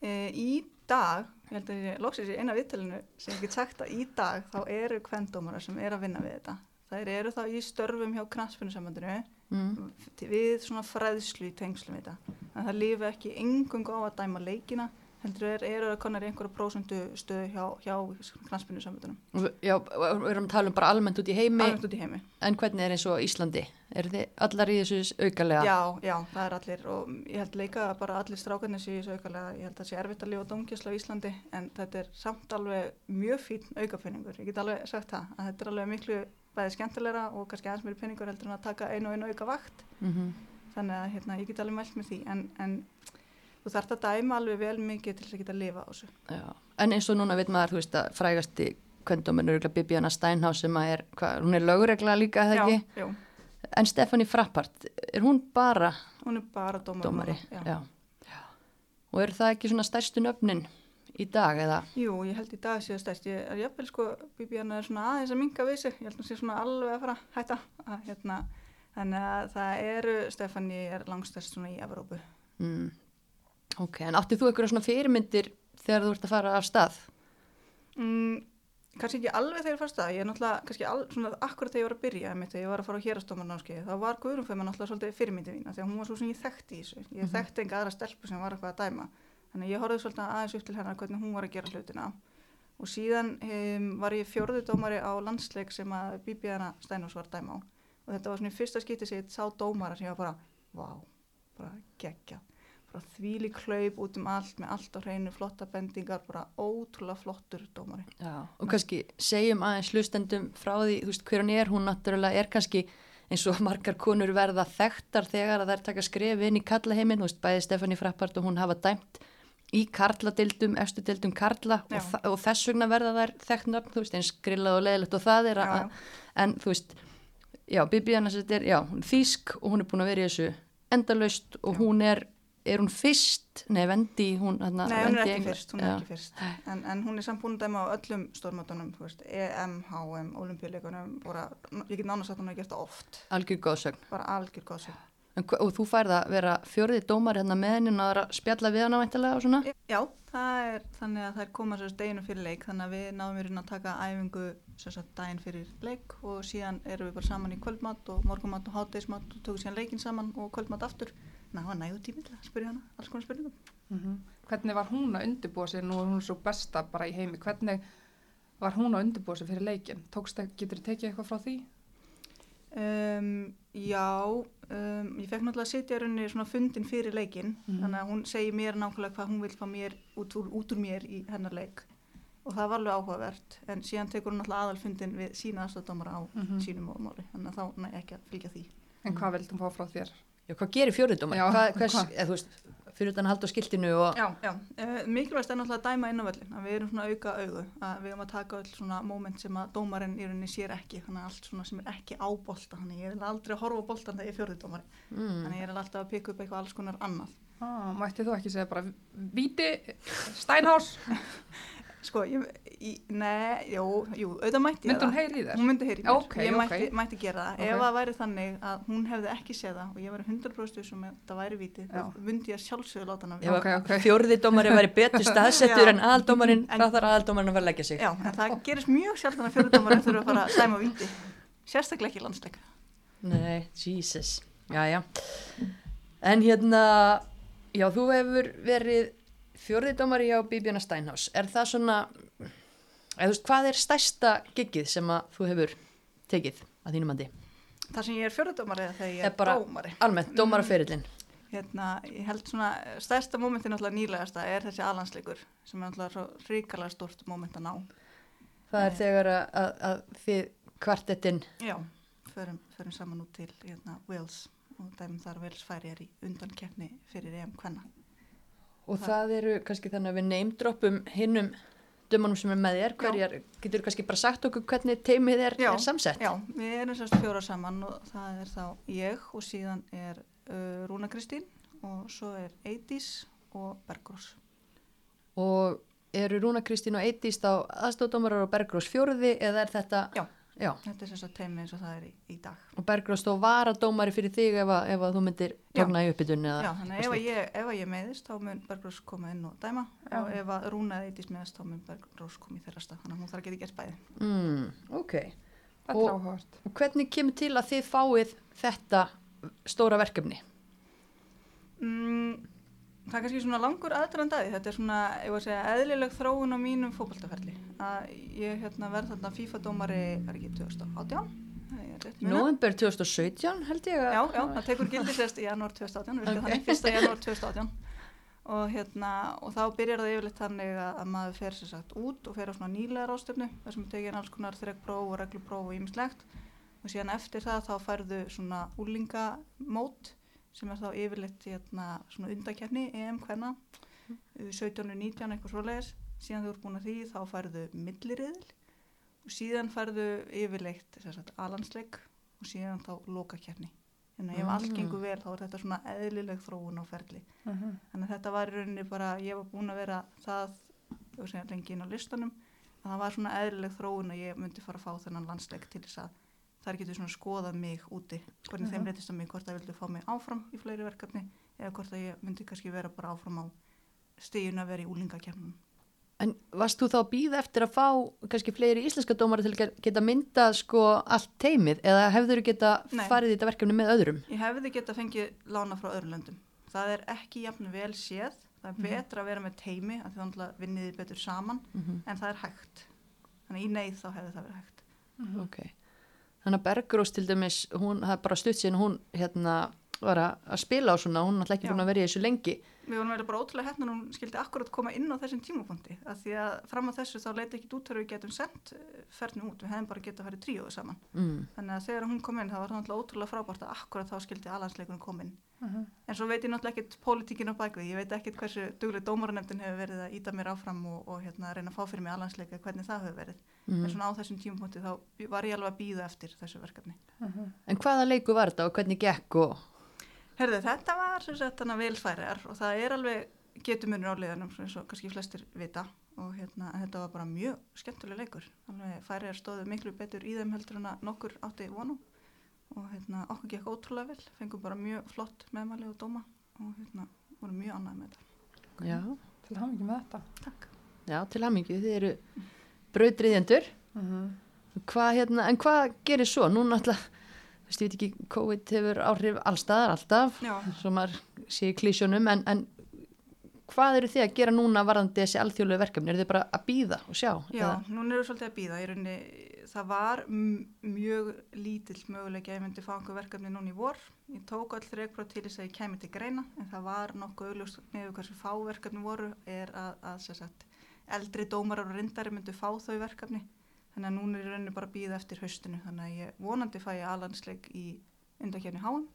E, í dag, ég held að ég loksist í eina viðtælinu sem ég get sagt að í dag þá eru kvendómara sem er að vinna við þetta. Þær eru þá í störfum hjá knastfinnusambandinu
Mm.
við svona fræðslu í tengslum þetta. Að það lifi ekki engungu á að dæma leikina, heldur er, eru það konar í einhverja prósendu stöðu hjá, hjá.
Og við- Já, við erum að tala um bara almennt út í heimi,
Alveg út í heimi.
en hvernig er eins og Íslandi? Er þið allar í þessu aukalega?
Já, já, það er allir og ég held leika að bara allir strákarnir séu þessu aukalega, ég held að það sé erfitt að lifa dómkjösla á Íslandi en þetta er samt alveg mjög fín aukapenningur, ég get alveg sagt það að þetta er alveg miklu bæði skemmtilegra og kannski aðeins meiri penningur heldur en að taka einu og einu auka vakt
Mm
þannig að hérna, ég get alveg mælt með því en, en þú þarft að dæma alveg vel mikið til þess að geta að lifa á þessu.
Já, en eins og núna veit maður, þú veist að frægasti kvöndóminn er Bibiana Steinhaus sem er, hvað, hún er lögregla líka, eða ekki?
Já, já,
En Stefani Frappart, er hún bara
hún er bara dómar.
dómari?
Já.
Já. Já. Og er það ekki svona stærstu nöfnin í dag eða?
Jú, ég held í dag séu stærst. Ég er jafnvel sko, Bibiana er svona aðeins að minga við sig. Ég held að hún sé svona alveg að fara hætta. Að, hérna, þannig að það eru, Stefani er langstærst svona í Evrópu.
Mm. Ok, en áttið þú eitthvað svona fyrirmyndir þegar þú ert að fara af stað?
Mm, kannski ekki alveg þegar ég fannst það. Ég er náttúrulega, kannski al, svona akkurat þegar ég var að byrja, mitt, þegar ég var að fara á hérastómarnámskeið, þá var mig náttúrulega svolítið fyrirmyndi mína, því að hún var svo sem ég þekkti í þessu. Ég
Mhm.
þekkti enga aðra stelpu sem var eitthvað að dæma. Þannig ég horfði svolítið aðeins upp til hennar hvernig hún var að gera hlutina og síðan um, var ég fjórðu dómari á landsleik sem að Bíbjana Steinus var dæma á og þetta var svona í fyrsta skipti sem ég sá dómara sem ég var bara, vá, bara geggja bara þvíli klaup út um allt með allt á hreinu, flotta bendingar bara ótrúlega flottur dómari.
Já, og kannski segjum aðeins hlustendum frá því, þú veist, hver hann er, hún náttúrulega er kannski eins og margar konur verða þekktar þegar að þær taka skref inn í karlaheimin, þú veist, bæði Stefani Frappart og hún hafa dæmt í karladildum, efstu dildum karla og, og þess vegna verða þær þekknar, þú veist, eins grillað og leðilegt og það er að, en þú veist, já, Bibiana þetta er, já, þýsk og hún er búin að vera í þessu endalaust og
Já.
hún er, er hún fyrst, nei, Vendi, hún, hana,
Nei, hún er ekki
England-
fyrst, hún er ekki fyrst. En, en hún er samt búin að dæma á öllum stórmátunum, EM, HM, olimpíuleikunum, ég get nánast að hún hafi gert það oft,
Algjör góðsögn.
bara algjör góðsum
En Og þú færð að vera fjörði dómar hérna með henni og spjalla við hana væntalega og svona?
Já, það er þannig að þær koma sérst deginu fyrir leik þannig að við náðum í raun að taka æfingu sérst daginn fyrir leik og síðan erum við bara saman í kvöldmatt og morgumatt og hátdeismatt og tökum síðan leikin saman og kvöldmatt aftur. Ná, það var nægu tími til að spyrja hana, alls konar spurningum.
Hvernig var hún að undirbúa sig, nú er hún svo besta bara í heimi, hvernig var hún að undirbúa sig fyrir leikin? Tókst getur þið tekið eitthvað frá því?
Um, já, um, ég fekk náttúrulega að sitja í rauninni svona fundin fyrir leikin
Mhm.
þannig að hún segir mér nákvæmlega hvað hún vil fá mér út úr, út úr mér í hennar leik og það var alveg áhugavert en síðan tekur hún náttúrulega aðalfundin við sína aðstofdómara á
Mhm.
sínum móðmáli þannig að þá næ ekki að fylgja því
En hvað hún fá frá þér?
Já, hvað gerir fjörði dómar?
Já,
Hvað, hvers,
hvað?
eða, þú veist, fyrir utan að halda á skiltinu og...
Já, já, uh, mikilvægst er náttúrulega að dæma inn á völlin að við erum svona auka augu að við erum að taka öll svona moment sem að dómarinn í rauninni sér ekki þannig að allt svona sem er ekki á bolta þannig ég er aldrei að horfa á boltan þegar ég er fjörði dómari
Mm.
þannig ég er alltaf að pikka upp eitthvað alls konar annað
Ah, mætti þú ekki segja bara Víti, Steinhaus,
Sko, ég, í, nei, jú, jú, auðvitað mætti ég
myndi hún
það.
heyri í þér?
Hún myndi heyri í mér.
Ok,
ég
ok.
mætti, mætti gera það.
Ok.
Ef það væri þannig að hún hefði ekki séð það og ég væri 100% sem það væri vítið,
Já.
þá myndi ég sjálfsögðu láta
Ok,
að
ok.
fjörði dómari væri betur staðsettur en aðaldómarinn,
En-
þá þarf aðaldómarinn að fara að leggja sig.
Já, en það gerist mjög sjaldan að fjörðdómarinn þurfa að fara að sæma víti. Sérstaklega ekki í landsleik.
Nei, Jesus. Já, já. En hérna, já, þú hefur verið fjörði dómari hjá Bíbjana Steinhaus. Er það svona, eða þú veist, hvað er stærsta giggið sem að þú hefur tekið að þínum andi?
Það sem ég er fjörðdómari eða þegar ég
Er bara-
dómari.
Almennt, dómaraferillin.
Hérna, ég held svona, stærsta mómentin náttúrulega nýlegasta er þessi alansleikur sem er náttúrulega svo ríkalega stort móment að ná.
Það er þegar að, að, að þið kvartettin,
Já, förum, förum saman út til hérna, Wales og dæmum þar Wales færi er í undankeppni fyrir EM Kvenna.
Og það eru kannski þannig að við neymdroppum hinnum dömunum sem er með þér, hverjar, getur kannski bara sagt okkur hvernig teimið er, er samsett?
Já, við erum sérst fjóra saman og það er þá ég og síðan er uh, Rúna Kristín og svo er Eidís og Bergrós.
Og eru Rúna Kristín og Eitist á aðstóðdómarar og Bergrós fjórði eða er þetta?
Já.
Já,
Þetta er sérst teimi eins og það er í, í dag.
og Bergrós þó var að dómari fyrir þig ef að, ef að þú myndir tókna í uppbytunni eða?
Já, þannig að ef að ég, ef að ég meiðist þá mun Bergrós koma inn og dæma
Já.
og ef að Rúna eða Eidís meiðist þá mun Bergrós koma í þeirra stað þannig að hún þarf að geta gert bæði.
Mm, ok.
Þetta
Og-
er.
Og hvernig kemur til að þið fáið þetta stóra verkefni?
Mm, það er kannski svona langur aðdraðandaði, þetta er svona, ég var að segja, eðlileg þróun á mínum fótboltaferli. Að ég hérna, verð þarna FIFA-dómari, er ekki 2018? Það er rétt munað.
November 2017 held ég að...
Já, já, það tekur gildi sérst í janúar 2018, virkar
Ok.
þannig, fyrsta janúar 2018. Og, hérna, og þá byrjar það yfirleitt þannig að, að maður fer sér sagt út og fer á svona nýlega ráðstöfnu, þar sem tekið alls konar þrekkpróf og reglupróf og ýmislegt. Og síðan eftir það þá færðu svona úlingamót sem er þá yfirleitt hérna, svona undakefni, EM hvenna, 17-19 eitthvað svoleiðis. Síðan þú ert búin að því þá færðu milliriðil og síðan færðu yfirleitt alansleik og síðan þá lokakefni. Þannig að ef allt
Mm.
gengur vel þá er þetta svona eðlileg þróun á ferli.
Mhm.
Þannig að þetta var í rauninni bara, ég var búin að vera það, að segja lengi inn á listanum, að það var svona eðlileg þróun að ég myndi fara að fá þennan landsleik til þess að þar getur svona skoðað mig úti, hvernig þeim
Mhm.
reytist að mig, hvort það vildu fá mig áfram í fleiri verkefni eða hvort að ég myndi kannski vera bara áfram á stíðun að vera í úlingakefnum.
En varst þú þá að býða eftir að fá kannski fleiri íslenska dómara til að geta myndað sko allt teimið eða hefur þú geta
Nei.
farið í þetta verkefni með öðrum?
Ég hefði geta fengið lána frá öðrum löndum. Það er ekki jafn vel séð það er betra að vera með teimi að því vinniði betur saman
Mhm.
en það er hægt þannig í neyð þá hefði það verið hægt
ok. Þannig að Bergrós til dæmis, hún, það er bara stutt síðan hún hérna var að spila á svona, hún alltaf ekki búin að vera í þessu lengi.
Við vorum eiginlega bara ótrúlega hefna hún skildi akkurat koma inn á þessum tímapunkti að því að fram á þessu þá leiti ekki út þegar við getum sendt ferðinu út, við hefðum bara getað að fara í tríóðu saman
Mm.
þannig að þegar hún kom inn þá var það ótrúlega frábært að akkurat þá skildi alansleikunum koma inn
Mhm.
en svo veit ég náttúrulega ekkert pólitíkin á bakvið, ég veit ekkert hversu duglega dómaranefndin hefur verið að íta mér áfram og, og hérna, reyna að fá fyrir mig alansleika hvernig það hefur verið, en
Mm.
svona á þessum tímapunkti þá var ég alveg að býða eftir þessu verkefni
Mhm.
En hvaða leiku var þetta og hvernig gekk og...
Herðu, þetta var sem sagt þannig velfæriðar og það er alveg getumunur á liðanum eins og kannski flestir vita og hérna, þetta var bara mjög skemmtuleg leikur. Alveg færiðar stóðu miklu betur í þeim heldur en að nokkur átti vonu og hérna, okkur gekk ótrúlega vel, fengum bara mjög flott meðmæli og dóma og hérna, vorum mjög annað með þetta.
Já,
Til mikið með þetta.
Takk.
já, til hamingju, þið eru brautriðjendur.
Mhm.
Hvað, hérna, en hvað gerir svo? Nú náttúrulega, þú veist, ég veit ekki, COVID hefur áhrif allstaðar, alltaf,
Já,
svo maður sé í klísjónum, en, en hvað eru þið að gera núna varðandi þessi alþjóðlegu verkefni? Er þið bara að býða og sjá?
já, núna erum við svolítið að býða. Í rauninni, það var mjög lítill möguleiki að ég myndi fá einhver verkefni núna í vor. Ég tók all þreikbrot til þess að ég kæmi til greina, en það var nokkuð augljóst nefnir hversu fá verkefni voru, er að, að sagt, eldri dómarar og reyndari myndu fá þau verkefni. Þannig að núna er í rauninni bara að býða eftir haustinu. Þannig að ég vonandi fæ ég alansleik í undakefni háum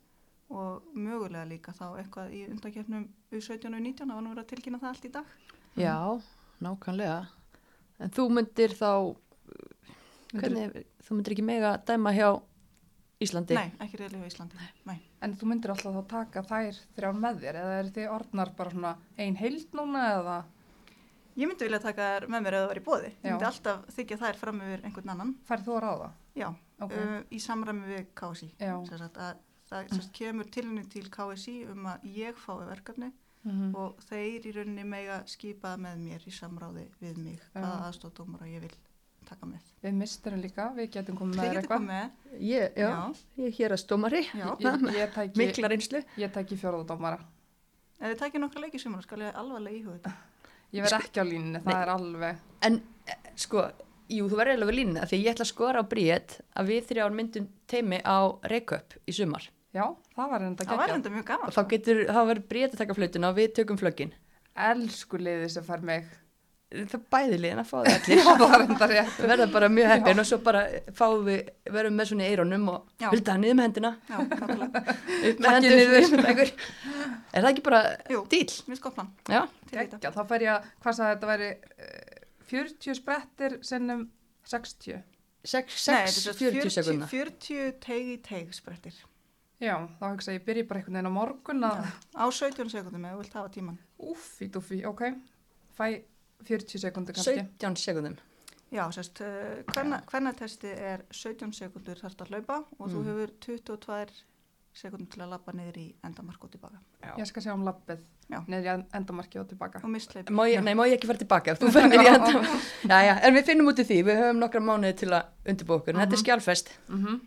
og mögulega líka þá eitthvað í undakefnum U17 og U19, það var nú verið að tilkynna það allt í dag.
Já, nákvæmlega. En þú myndir þá, hvernig, þú myndir ekki mega dæma hjá Íslandi?
Nei, ekki reyðlega á Íslandi. Nei.
En þú myndir alltaf þá taka þær þrjár með þér eða er þið orðnar bara svona ein heild núna eða?
Ég myndi vilja taka þær með mér ef það var í bóði. Ég
Já.
myndi alltaf þykja þær fram yfir einhvern annan.
Færð þú að ráða?
Já,
Ok.
uh, í samræmi við KSI. Það sagt kemur tilinu til KSI um að ég fái verkefni
Mhm.
og þeir í rauninni mega skipa með mér í samráði við mig hvaða aðstóðdómara ég vil taka með.
Við misturum líka, við getum komið með eitthvað.
Ég, já,
Já.
ég er hér að stómari, mikla reynslu.
ég tæki fjóraðadómara.
Ef þið takir nokkra leiki sumar skal ég alvarlega íhuga þetta.
Ég verð ekki á línunni, það
Nei.
er alveg.
En eh, sko, jú, þú verður alveg línuna því ég ætla að skora á bríet að við þrjár myndum teimi á Reykjöp í sumar.
Já, það var enda
Það var
geggjað.
Og þá verður bríet að taka flutuna og við tökum flöggin.
Elsku liði sem fær mig.
Það bæði liðin að fá það allir.
það var enda rétt.
Við verðum bara mjög heppin og svo bara fáum við, verðum með svona í eirónum og
Já.
hulda niður með hendina,
Já,
upp með hendur. Er það ekki bara
Jú.
dýl?
Mér sko plan
Já,
til þetta.
Geggjað, þá fær ég að, hvað sagði þetta væri, uh, 40 sprettir sinnum 60.
6,
Nei,
6
þetta er
40
40
sekundna.
40 teig í teig sprettir.
Já, þá hugsa ég, ég byrji bara einhvern veginn á morgun að,
Á 17 sekundum ef þú vilt hafa tíman.
úffi, dúffi, ok, fæ 40 sekundir kannski.
17 sekundum.
Já, sérst, uh, hvenna testi er 17 sekundur þarft að hlaupa og þú
Mm.
hefur 22 sekundur til að lappa niður í endamark og tilbaka.
Ég skal sjá um lappið,
Já.
neður í endamarki og tilbaka.
Og.
Má ég, nei, má ég ekki fara tilbaka? Þú. Já, já, en við finnum út í því. Við höfum nokkra mánuði til að undirbúa okkur. En þetta er skjálfest.
Mm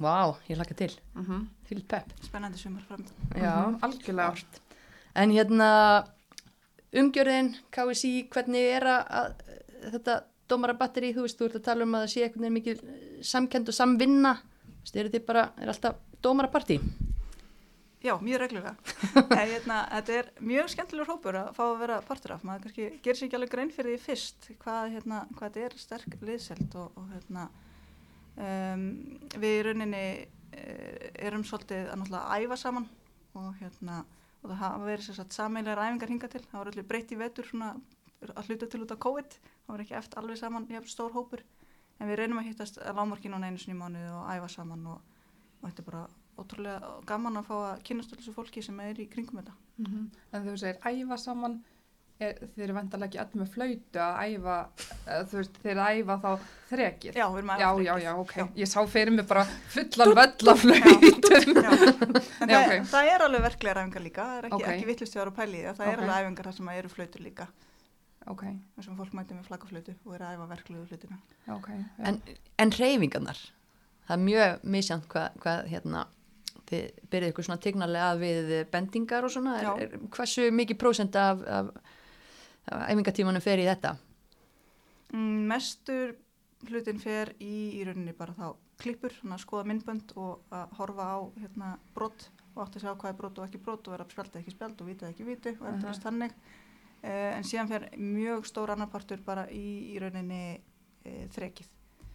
Vá, ég laka til.
-hmm.
Til pepp.
Spennandi sumar fram.
Já,
Mhm, algjörlega.
En hérna, umgjörðin, KSI, hvernig er að, þetta dómarabatteri, þú veist, þú ert að tala um að það sé einhvern veginn mikið eh, samkennd og samvinna. Eru þið bara, er alltaf dómarapartí?
Já, mjög reglulega. hérna, þetta er mjög skemmtilegur hópur að fá að vera partur af. Maður kannski gerir sér ekki alveg grein fyrir því fyrst hvað, hérna, hvað þetta er sterk liðselt og, og hérna, um, við í rauninni uh, erum svolítið að náttúrulega æfa saman og, hérna, og það hafa verið sér satt sameilega æfingar hinga til. Það var allir breytt í vetur svona, að hluta til út af COVID. Það var ekki eftir alveg saman jafn stór hópur. En við reynum að hittast að lámarki núna einu sinni í mánuði og æfa saman og, og þetta er bara ótrúlega gaman að fá að kynast allir þessu fólki sem er í kringum þetta.
Mhm. En þú segir æfa saman, er, þið eru vendalega ekki öll með flautu að æfa, þú veist, þeir eru að æfa þá þrekið.
Já, við erum að
já, já, já, ok.
Já.
Ég sá fyrir mig bara fullan völl af flautum.
Já. En það,
ok.
það er alveg verklegar æfingar líka, það er ekki,
Ok.
ekki vittlust að vera að pæli því, það er
Ok.
alveg æfingar þar sem eru flautur líka,
ok,
þar sem fólk mæti með flaggaflautu og er að æfa verklegu hlutina.
ok.
En, en reyfingarnar, það er mjög misjant hvað, hvað, hérna, þið byrjuð ykkur svona tegnarlega að við bendingar og svona, er, er, hversu mikið prósent af, af æfingatímanum fer í þetta?
Mm, mestur hlutin fer í, í rauninni bara þá þannig að skoða myndbönd og að horfa á hérna, brott og átt að sjá hvað er brott og ekki brott og vera að spjálta ekki spjald og vita ekki viti og
Mhm.
endurist þannig. Uh, en síðan fer mjög stór annarpartur bara í, í rauninni uh, þrekið.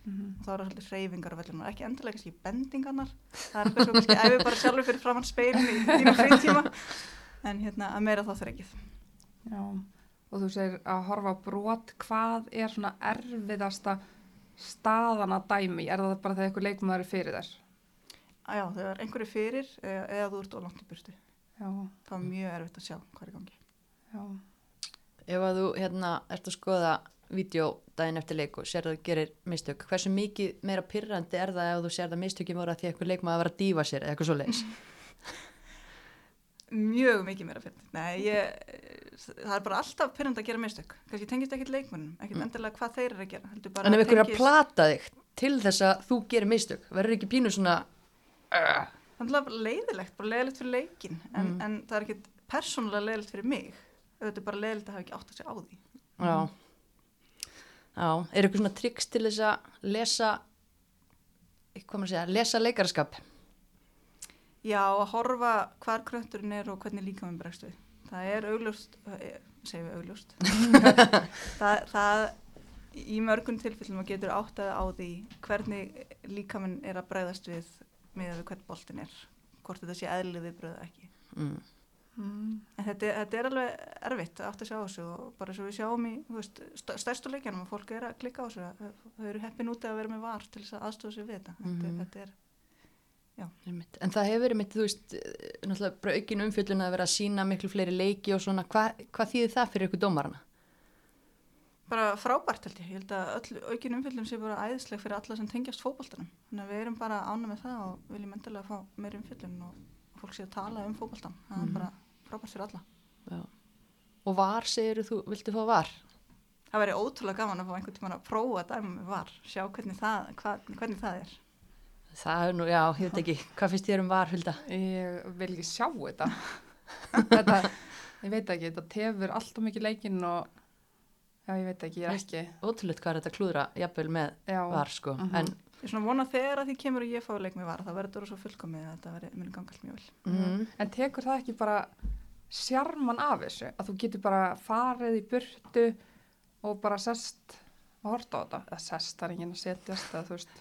Mhm.
Og þá er það svolítið hreyfingar á vellunar, ekki endilega kannski bendingarnar. Það er eitthvað svo kannski æfi bara sjálfur fyrir framann speilin í þínum frítíma. En hérna að meira þá þrekið.
Já, og þú segir að horfa á brot, hvað er svona erfiðasta staðan að dæmi? Er það bara þegar eitthvað leikmaður er fyrir?
Að já, þegar einhverju fyrir eða, eða þú ert og langt í burtu.
Já,
Það er mjög erfitt að sjá hvað er gangi.
já.
Ef að þú hérna ert að skoða vídeo daginn eftir leik og sér að þú gerir mistök, hversu mikið meira pyrrandi er það ef þú sér að mistökin voru að því að eitthvað leikmaður var að dífa sér eða eitthvað svo leiðis?
Mjög mikið meira fyrir. Nei, ég, það er bara alltaf pyrrandi að gera mistök. Kannski tengist ekkit leikmönnum, ekkit
Mm.
endilega hvað þeir eru að gera.
En ef ykkur er að
tengist-
plata þig til þess að þú gerir mistök, verður ekki pínu svona uh,
Það er bara leiðilegt, bara leiðilegt fyrir leikin. En,
Mm.
en það er ekkit persónulega leiðilegt fyrir mig. Er bara leiðilegt að hafa ekki átt að segja á því.
Já. Já, er eitthvað svona triks til þess að lesa, hvað maður að segja, lesa leikaraskap?
Já, að horfa hvar kröndurinn er og hvernig líka við. Það er augljóst, eh, segjum við augljóst. það, það í mörgum tilfellum að getur áttaði á því hvernig líkaminn er að bregðast við með við hvern boltin er. Hvort þetta sé eðlið viðbröð ekki.
Mm.
Mm.
En þetta, er- þetta er alveg erfitt að átta sig á þessu og bara svo við sjáum í veist, st- stærstu leikjanum að fólk er að klikka á þessu. Þau eru heppin úti að vera með var til þess að aðstofa sig við þetta. þetta,
Mhm.
þetta er,
Einmitt. En það hefur einmitt, þú veist, eh, náttúrulega bara aukin umfjöllun að vera að sína miklu fleiri leiki og svona, Hva, hvað þýðir það fyrir ykkur dómarana?
bara frábært held ég, ég held að öll aukin umfyllum sé bara æðisleg fyrir alla sem tengjast fótboltanum. Þannig að við erum bara ána með það og viljum endilega fá meiri umfyllun og, fólk sé að tala um fótboltan það er bara frábært fyrir alla.
Já. Og var, segir þú, viltu fá var?
það væri ótrúlega gaman að fá einhvern tímann að prófa dæma með var, sjá hvernig það, hva, hvernig það er
Það er nú, já, ég veit ekki, hvað finnst þér um var, Hulda?
Ég vil ekki sjá þetta. þetta. Ég veit ekki, þetta tefur alltaf mikið leikinn og já, ég veit ekki, ég er ekki.
Ótrúlega hvað er þetta klúðra, jafnvel með
Já,
var, sko.
Mhm.
En,
ég er svona vona þegar að því kemur og ég fái leik með var þá verður þetta svo fullkomið að þetta verður muni ganga allt mjög vel
mm,
En tekur það ekki bara sjarman af þessu? Að þú getur bara farið í burtu og bara sest og horta á þetta? Eða sest, það er enginn að setjast eða þú veist.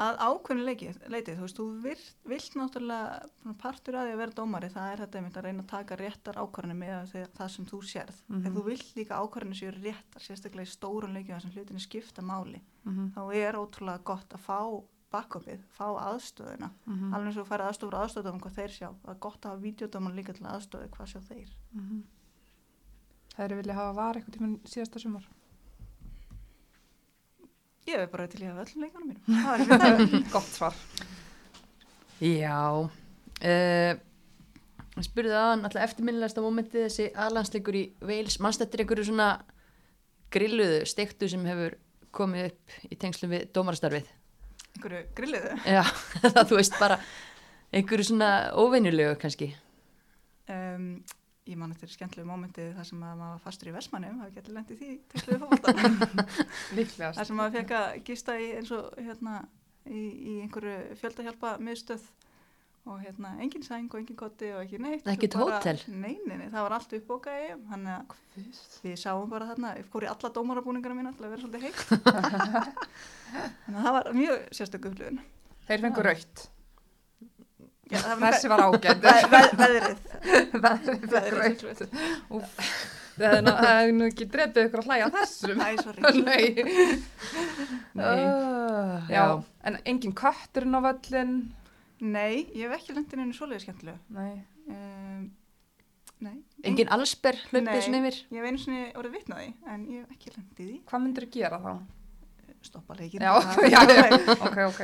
Að ákveðinu leitið, þú veist, þú vilt, vilt náttúrulega partur að því að vera dómari, það er þetta að reyna að taka réttar ákvarðinu með það, sem þú sérð.
Mhm.
En þú vilt líka ákvarðinu séu réttar, sérstaklega í stórun leikið þar sem hlutinu skipta máli.
Mm -hmm.
Þá er ótrúlega gott að fá backupið, fá aðstöðuna.
Mhm.
Alveg eins og þú færið aðstofur aðstöðum hvað þeir sjá. Það er gott að hafa videodóman líka til aðstöðu hvað sjá þeir.
Mhm. Það eru vilja hafa var eitthvað tíma síðasta sumar.
Ég hef bara til ég hafa öllum leikunum mínum. Það er það.
Gott svar.
já, uh, ég spurði aðan alltaf eftirminnilegasta mómentið þessi aðlandsleikur í Wales, mannst þetta er einhverju svona grilluðu, stektu sem hefur komið upp í tengslum við dómarastarfið?
Einhverju grilliðu.
Já, það þú veist bara einhverju svona óveinulegu kannski.
Um, ég man eftir skemmtilegu mómentið þar sem að maður var fastur í Vestmannum, hafi getur lendið því tengstuðu fólkvöldan.
Líklegast.
þar sem maður fekk að gista í eins og hérna í, í einhverju fjöldahjálpa miðstöð og hérna engin sæng og engin kotti og ekki neitt. Bara-
hótel?
Nei, nei, það var allt uppbókað í, þannig að við sáum bara þarna, ég fór í alla dómarabúningana mína til að vera svolítið heitt. þannig að það var mjög sérstöku upplifun.
Þeir fengur raukt. Þessi var ágætt.
ve ve veðrið.
Veðrið. Það er nú- ekki drefið ykkur að hlæja þessum. Nei. Nei. Já, en engin kötturinn á völlin.
Nei, ég hef ekki lendin einu svoleiði skemmtilegu.
Nei.
Nei.
Engin allsber hlaupið
Nei.
svona yfir?
Ég hef einu sinni orðið vitnaði, en ég hef ekki lendið í
Hvað myndir þú gera þá?
stoppa leikin.
Já, já. Ok, ok.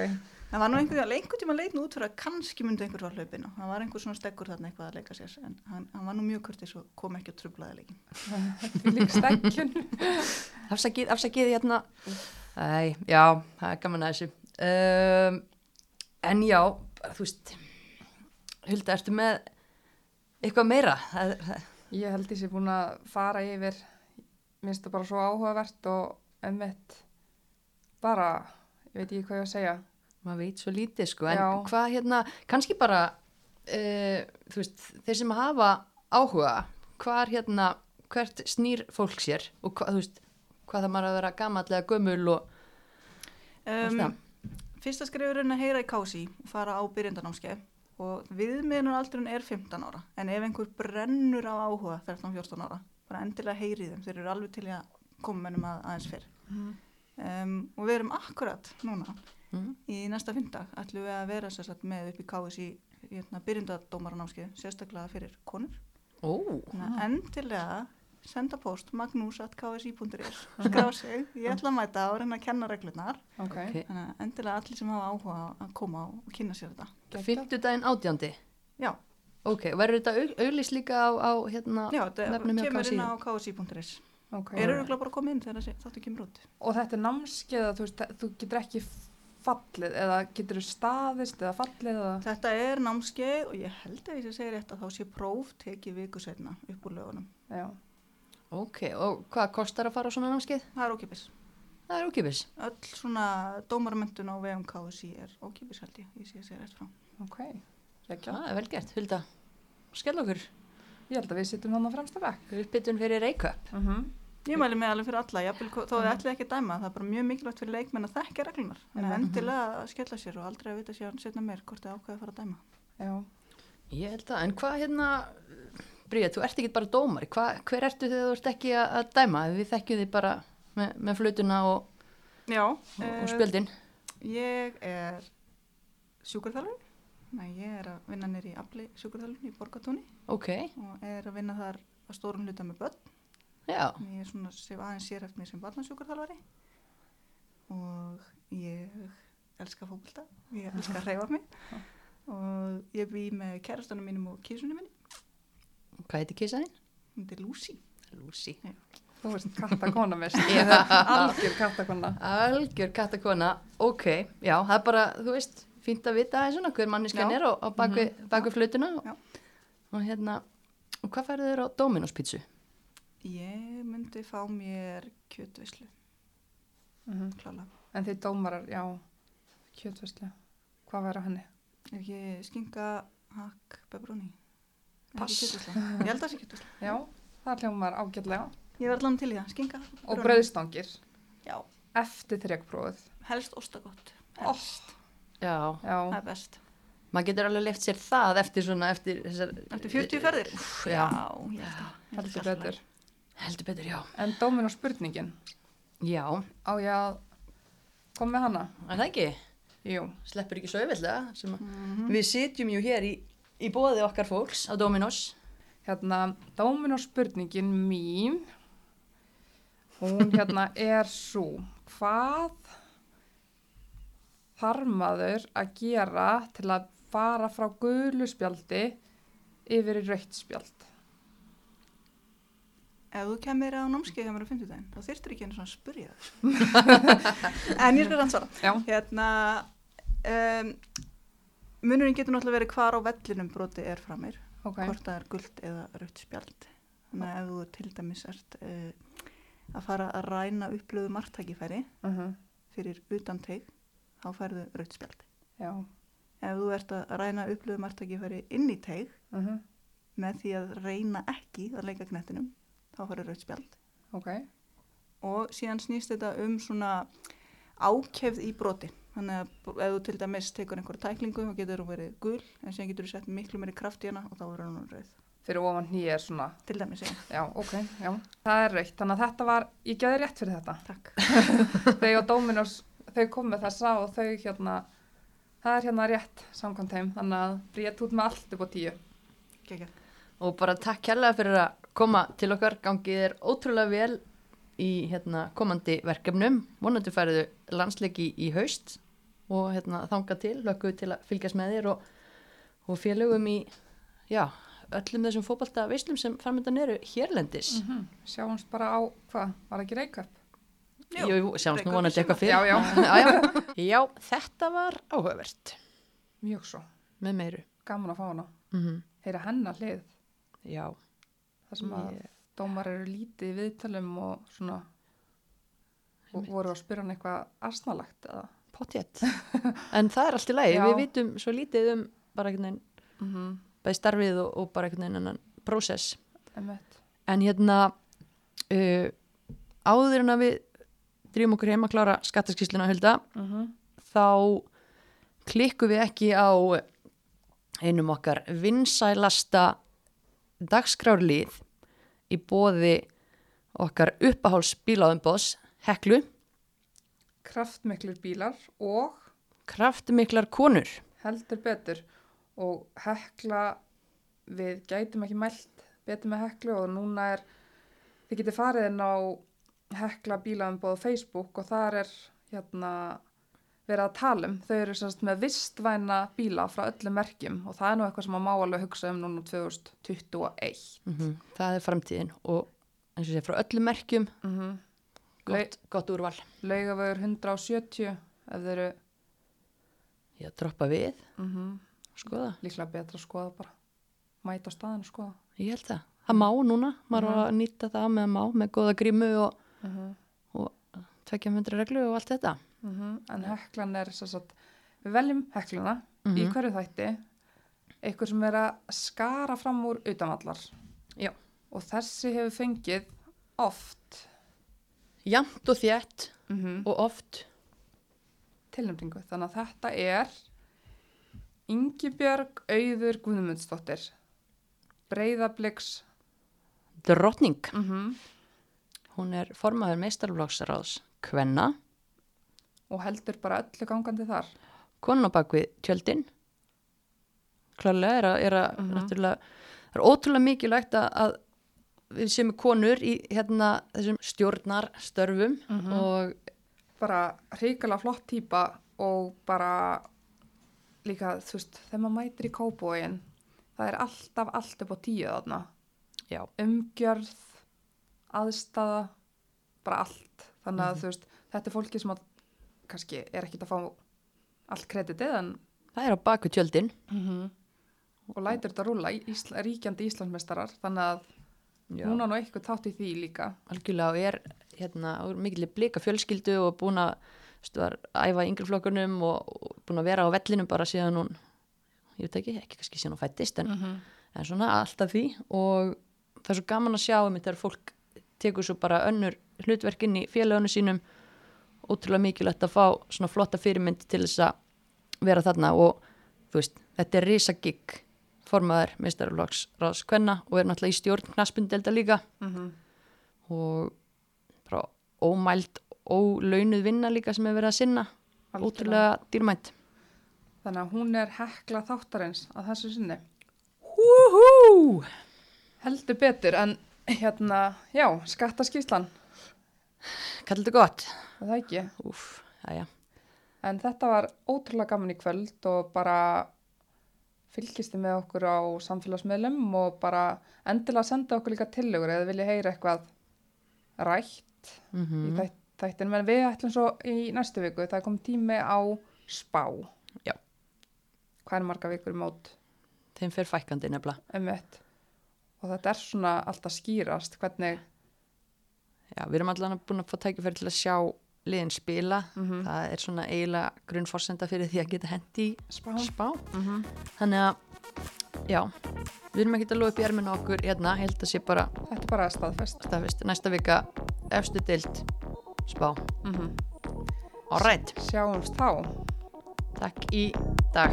Það var nú einhvern veginn, einhvern tíma leitn út fyrir að kannski myndi einhver var hlaupinu. Það var einhver svona steggur þarna eitthvað að leika sér, en hann, hann var nú mjög kurtis og kom ekki að trublaði leikin.
Því lík stekkjun.
Afsakið, afsakið hérna. Æ, já, það er gaman að þessu. Um, en já, þú veist, Hulda, ertu með eitthvað meira?
Ég held ég sé búin að fara yfir, minnst það bara svo áhugavert og emmitt bara, ég veit ekki hvað ég á að segja.
Maður veit svo lítið sko, en
Já.
hvað hérna, kannski bara, uh, þú veist, þeir sem hafa áhuga, hvar hérna, hvert snýr fólk sér? Og hvað, þú veist, hvað það maður að vera gamallega gömul og.
Um, fyrsta skrifurinn að heyra í kási og fara á byrjandanámskeið og viðmiðnur aldurinn er 15 ára en ef einhver brennur á áhuga 13-14 ára, bara endilega heyrið þeim. Þeir eru alveg til að koma mennum að, aðeins fyrr. Um, og við erum akkurat núna
Mm.
í næsta fyndag ætlum við að vera sérsagt með upp í KSI hérna, byrjandadómaranámskeið sérstaklega fyrir konur.
Ó,
Þannig að endilega senda post magnús.ksi.is skrá sig, ég ætla að mæta og reyna að kenna reglunar
Ok.
Ok.
þannig að endilega allir sem hafa áhuga að koma og kynna sér þetta.
Fimmtudaginn átjándi.
já,
Ok, verður þetta au- auglýst líka á, á hérna,
já þetta kemur inn á ksi.is
Ok.
er auðvitað bara að koma inn þegar þáttu kemur út?
Og þetta er námskeið að þú þú getur ekki fallið eða getur þú staðist eða fallið eða...
þetta er námskeið og ég held að ég sé segja rétt að þá sé próf tekið viku setna upp úr lögunum
Já.
Ok, og hvað kostar að fara á svona námskeið?
það er ókipis
Það er ókipis.
öll svona dómaramöntun á vegum KSI er ókipis held ég, ég sé segja rétt frá
Ok. Ekki.
Það er vel gert, Hulda. Skell okkur,
Ég held að við sittum hann á fremsta bekk.
uppbytun fyrir Reykjavík.
Mm -hmm.
Ég mæli með alveg fyrir alla, jafnvel, þó þið ætlið ekki að dæma, það er bara mjög mikilvægt fyrir leikmenn að þekka reglunar. Þannig að
Mhm.
endilega að skella sér og aldrei að vita sér setna meir hvort þið ákveða að fara að dæma.
Já.
Ég held að, en hvað hérna, Bríða, þú ert ekki bara dómari, Hva, hver ertu þegar þú ert ekki að, dæma? Við þekkjum þið bara með, með flutuna og,
Já,
og, og spjöldin.
ég er sjúkurþjálfur, Nei, ég er að vinna nýr í afli sjúkurþjálfun í Borgatúni
Ok,
og er að vinna þar að stórum hluta með börn.
Já,
Ég er svona sem aðeins sér eftir mig sem barnasjúkurþjálfari og ég elska fókbalta, ég elska að hreyfa mig og ég bý með kærastanum mínum og kísunum minni,
hvað heitir kísaðinn?
hún heitir Lucy.
Lucy.
Þú veist kattakona mest.
Já.
Algjör kattakona.
Algjör kattakona, ok, já, það er bara, þú veist, fínt að vita aðeins svona hver manniskan
Já.
er á, á bakvið mm bak flutuna og,
Já.
og hérna, og hvað færðu þér á Dominos pítsu?
Ég myndi fá mér kjötvislu,
Mm
klála.
En þið dómarar, já, kjötvæslu. Hvað væri á henni?
Ef ég skinka, hakk, pepperoni. Er
Pass.
ekki? Ég held að það sé kjötvisla.
Já, það hljómar ágætlega.
Ég verð allan til í það, skinka, hakk,
Og brauðstangir
Já,
eftir þrekprófið.
helst ostagott. Helst,
Já,
Já,
það er best.
maður getur alveg left sér það eftir svona, eftir þessar...
Eftir 40 ferðir?
Já.
ég held að
heldur betur.
Heldur betur, já.
En dómin og spurningin,
Já,
á ég að koma með hana?
er það ekki?
Jú.
Sleppur ekki svo sem að
Mhm.
við sitjum jú hér í, í bóði okkar fólks á Dominos.
Hérna, dómin og spurningin mín, hún hérna er svo, hvað þarf maður að gera til að fara frá gulu spjaldi yfir í rautt spjald?
Ef þú kemur á námskeið hjá mér á fimmtudaginn, þá þyrftir ekki einu svona að spurja það. en ég skal ansvara.
Já.
Hérna, um, munurinn getur náttúrulega verið hvar á vellinum broti er frá mér,
Ok,
hvort það er guld eða rautt spjald. Þannig að ef þú til dæmis ert uh, að fara að ræna upplöðu margtækifæri
uh
fyrir utan teig, þá færðu rautt spjald.
já,
Ef þú ert að ræna upplöðu margtækifæri inn í teig,
uh
með því að reyna ekki að leika knettinum, þá færðu rautt spjald.
ok,
og síðan snýst þetta um svona ákefð í broti. Þannig að ef þú til dæmis tekur einhverja tæklingu þá getur hún verið gul en síðan getur þú sett miklu meiri kraft í hana og þá verður hún rauð.
Fyrir ofan nýja er svona,
til dæmis ég,
já, ok, já, það er rautt, þannig að þetta var, ég geði rétt fyrir þetta.
takk.
Þau og Dominos, þau kom með þessa og þau hérna, það er hérna rétt samkvæmt þeim, þannig að brétt út með allt upp á tíu.
Gekja.
Og bara takk kærlega fyrir að koma til okkar, gangið er ótrúlega vel í hérna, komandi verkefnum. Vonandi færiðu landsleiki í haust og hérna, þanga til, lökuðu til að fylgjast með þér og, og félögum í já, öllum þessum fótbalta veislum sem framöndan eru hérlendis.
-hmm. Sjáumst bara á, hvað, var ekki reykjöp?
Jú,
Jú, sjáumst nú
Reykjavík
vonandi eitthvað fyrir.
Já, já.
já, já. þetta var áhugavert
Mjög svo.
með meiru.
gaman að fá hana
mm
heyra hennar hlið
já,
þar sem að
Ég-
dómar eru lítið í viðtalum og svona og voru að spyrja hann eitthvað arsnalagt eða?
Potjett en það er allt í lagi, við vitum svo lítið um bara einhvern veginn,
mm -hmm.
bæði starfið og, og bara einhvern veginn prósess. En hérna uh, áður en að við drýjum okkur heim að klára skattaskísluna hulda
mm -hmm.
þá klikkum við ekki á einum okkar vinsælasta dagskrárlið í bóði okkar uppaháls bíláðumbós Heklu,
kraftmiklir bílar og
kraftmiklar konur.
heldur betur. Og hekla við gætum ekki mælt betur með heklu og núna er þið getið farið inn á hekla bílaðumbóð Facebook og þar er hérna verið að tala um, þau eru sérst með vistvæna bíla frá öllum merkjum og það er nú eitthvað sem að má alveg hugsa um núna 2021
mm það er framtíðin og eins og sé frá öllum merkjum
mm -hmm.
gott, gott úrval.
Laugavögur 170 ef þeir eru
ég droppa við,
mm
skoða.
Líklega betra að skoða bara. Mæta á staðinu að skoða.
Ég held það, það má núna. Maður
Mhm.
á að nýta það með að má með góða grímu og,
-hmm.
og tvekja myndri reglu og allt þetta
en heklan er satt við veljum hekluna í
Mhm.
hverju þætti eitthvað sem er að skara fram úr utanvallar
Já.
og þessi hefur fengið oft.
Jamt og þétt
mm -hmm.
og oft.
Tilnefningu. Þannig að þetta er Ingibjörg Auður Guðmundsdóttir. Breiðabliks.
Drottning.
Mm -hmm.
hún er formaður meistarflokksráðs Kvenna,
og heldur bara öllu gangandi þar
konan á bakvið tjöldin klálega er að, er að
Mhm.
náttúrulega, það er ótrúlega mikilvægt að, við séum með konur í hérna þessum stjórnarstörfum
Mhm.
og
bara hrikalega flott típa og bara líka, þú veist, þegar maður mætir í kóbóin það er alltaf allt upp á tíu þarna
já,
umgjörð aðstæða bara allt, þannig að
Mhm.
þú veist þetta er fólki sem að kannski er ekkit að fá allt kreditið en
það er á bakvið tjöldin.
Og lætur þetta rúla í Ísla, ríkjandi Íslandsmeistarar þannig að
já,
hún á nú eitthvað tátt í því líka.
Algjörlega og er hérna, og er mikil blika fjölskyldu og búin að stu, var, æfa í yngri flokkunum og, og búin að vera á vellinum bara síðan hún ég veit ekki, ekki kannski síðan hún fættist en,
-hmm.
en svona alltaf því. Og það er svo gaman að sjá um þetta þegar fólk tekur svo bara önnur hlutverkinn í félagunum sínum ótrúlega mikilvægt að fá svona flotta fyrirmynd til þess að vera þarna og þú veist, þetta er risagigg formaður meistarflokks ráðs kvenna og er náttúrulega í stjórn knaspundelda líka. Og bara ómæld ólaunuð vinna líka sem er verið að sinna. Ótrúlega dýrmænt
þannig að hún er hekla þáttarins að þessu sinni.
Húhú!
heldur betur en hérna, já, skattaskíslan
Kallar þetta gott?
Er það ekki
Úf, já,
En þetta var ótrúlega gaman í kvöld og bara fylgistu með okkur á samfélagsmiðlum og bara endilega senda okkur líka tillögur eða vilja heyra eitthvað rætt
mm
í þætt, þættinu. Men við ætlum svo í næstu viku, það kom tími á spá.
Já.
Hvað er marga vikur í mót?
þeim fer fækandi nefnilega.
Emmett. Og þetta er svona alltaf skýrast hvernig,
Já, við erum allan búin að fá tækifæri til að sjá liðin spila.
Mhm.
Það er svona eiginlega grunnforsenda fyrir því að geta hendi í
spá.
spá.
Mm
Þannig að, já, við erum ekki að lofa upp í erminu okkur hérna, held að sé bara
Þetta er bara staðfest.
staðfist næsta vika efstu deilt spá.
Mm
All right,
Sjáumst þá.
takk í dag.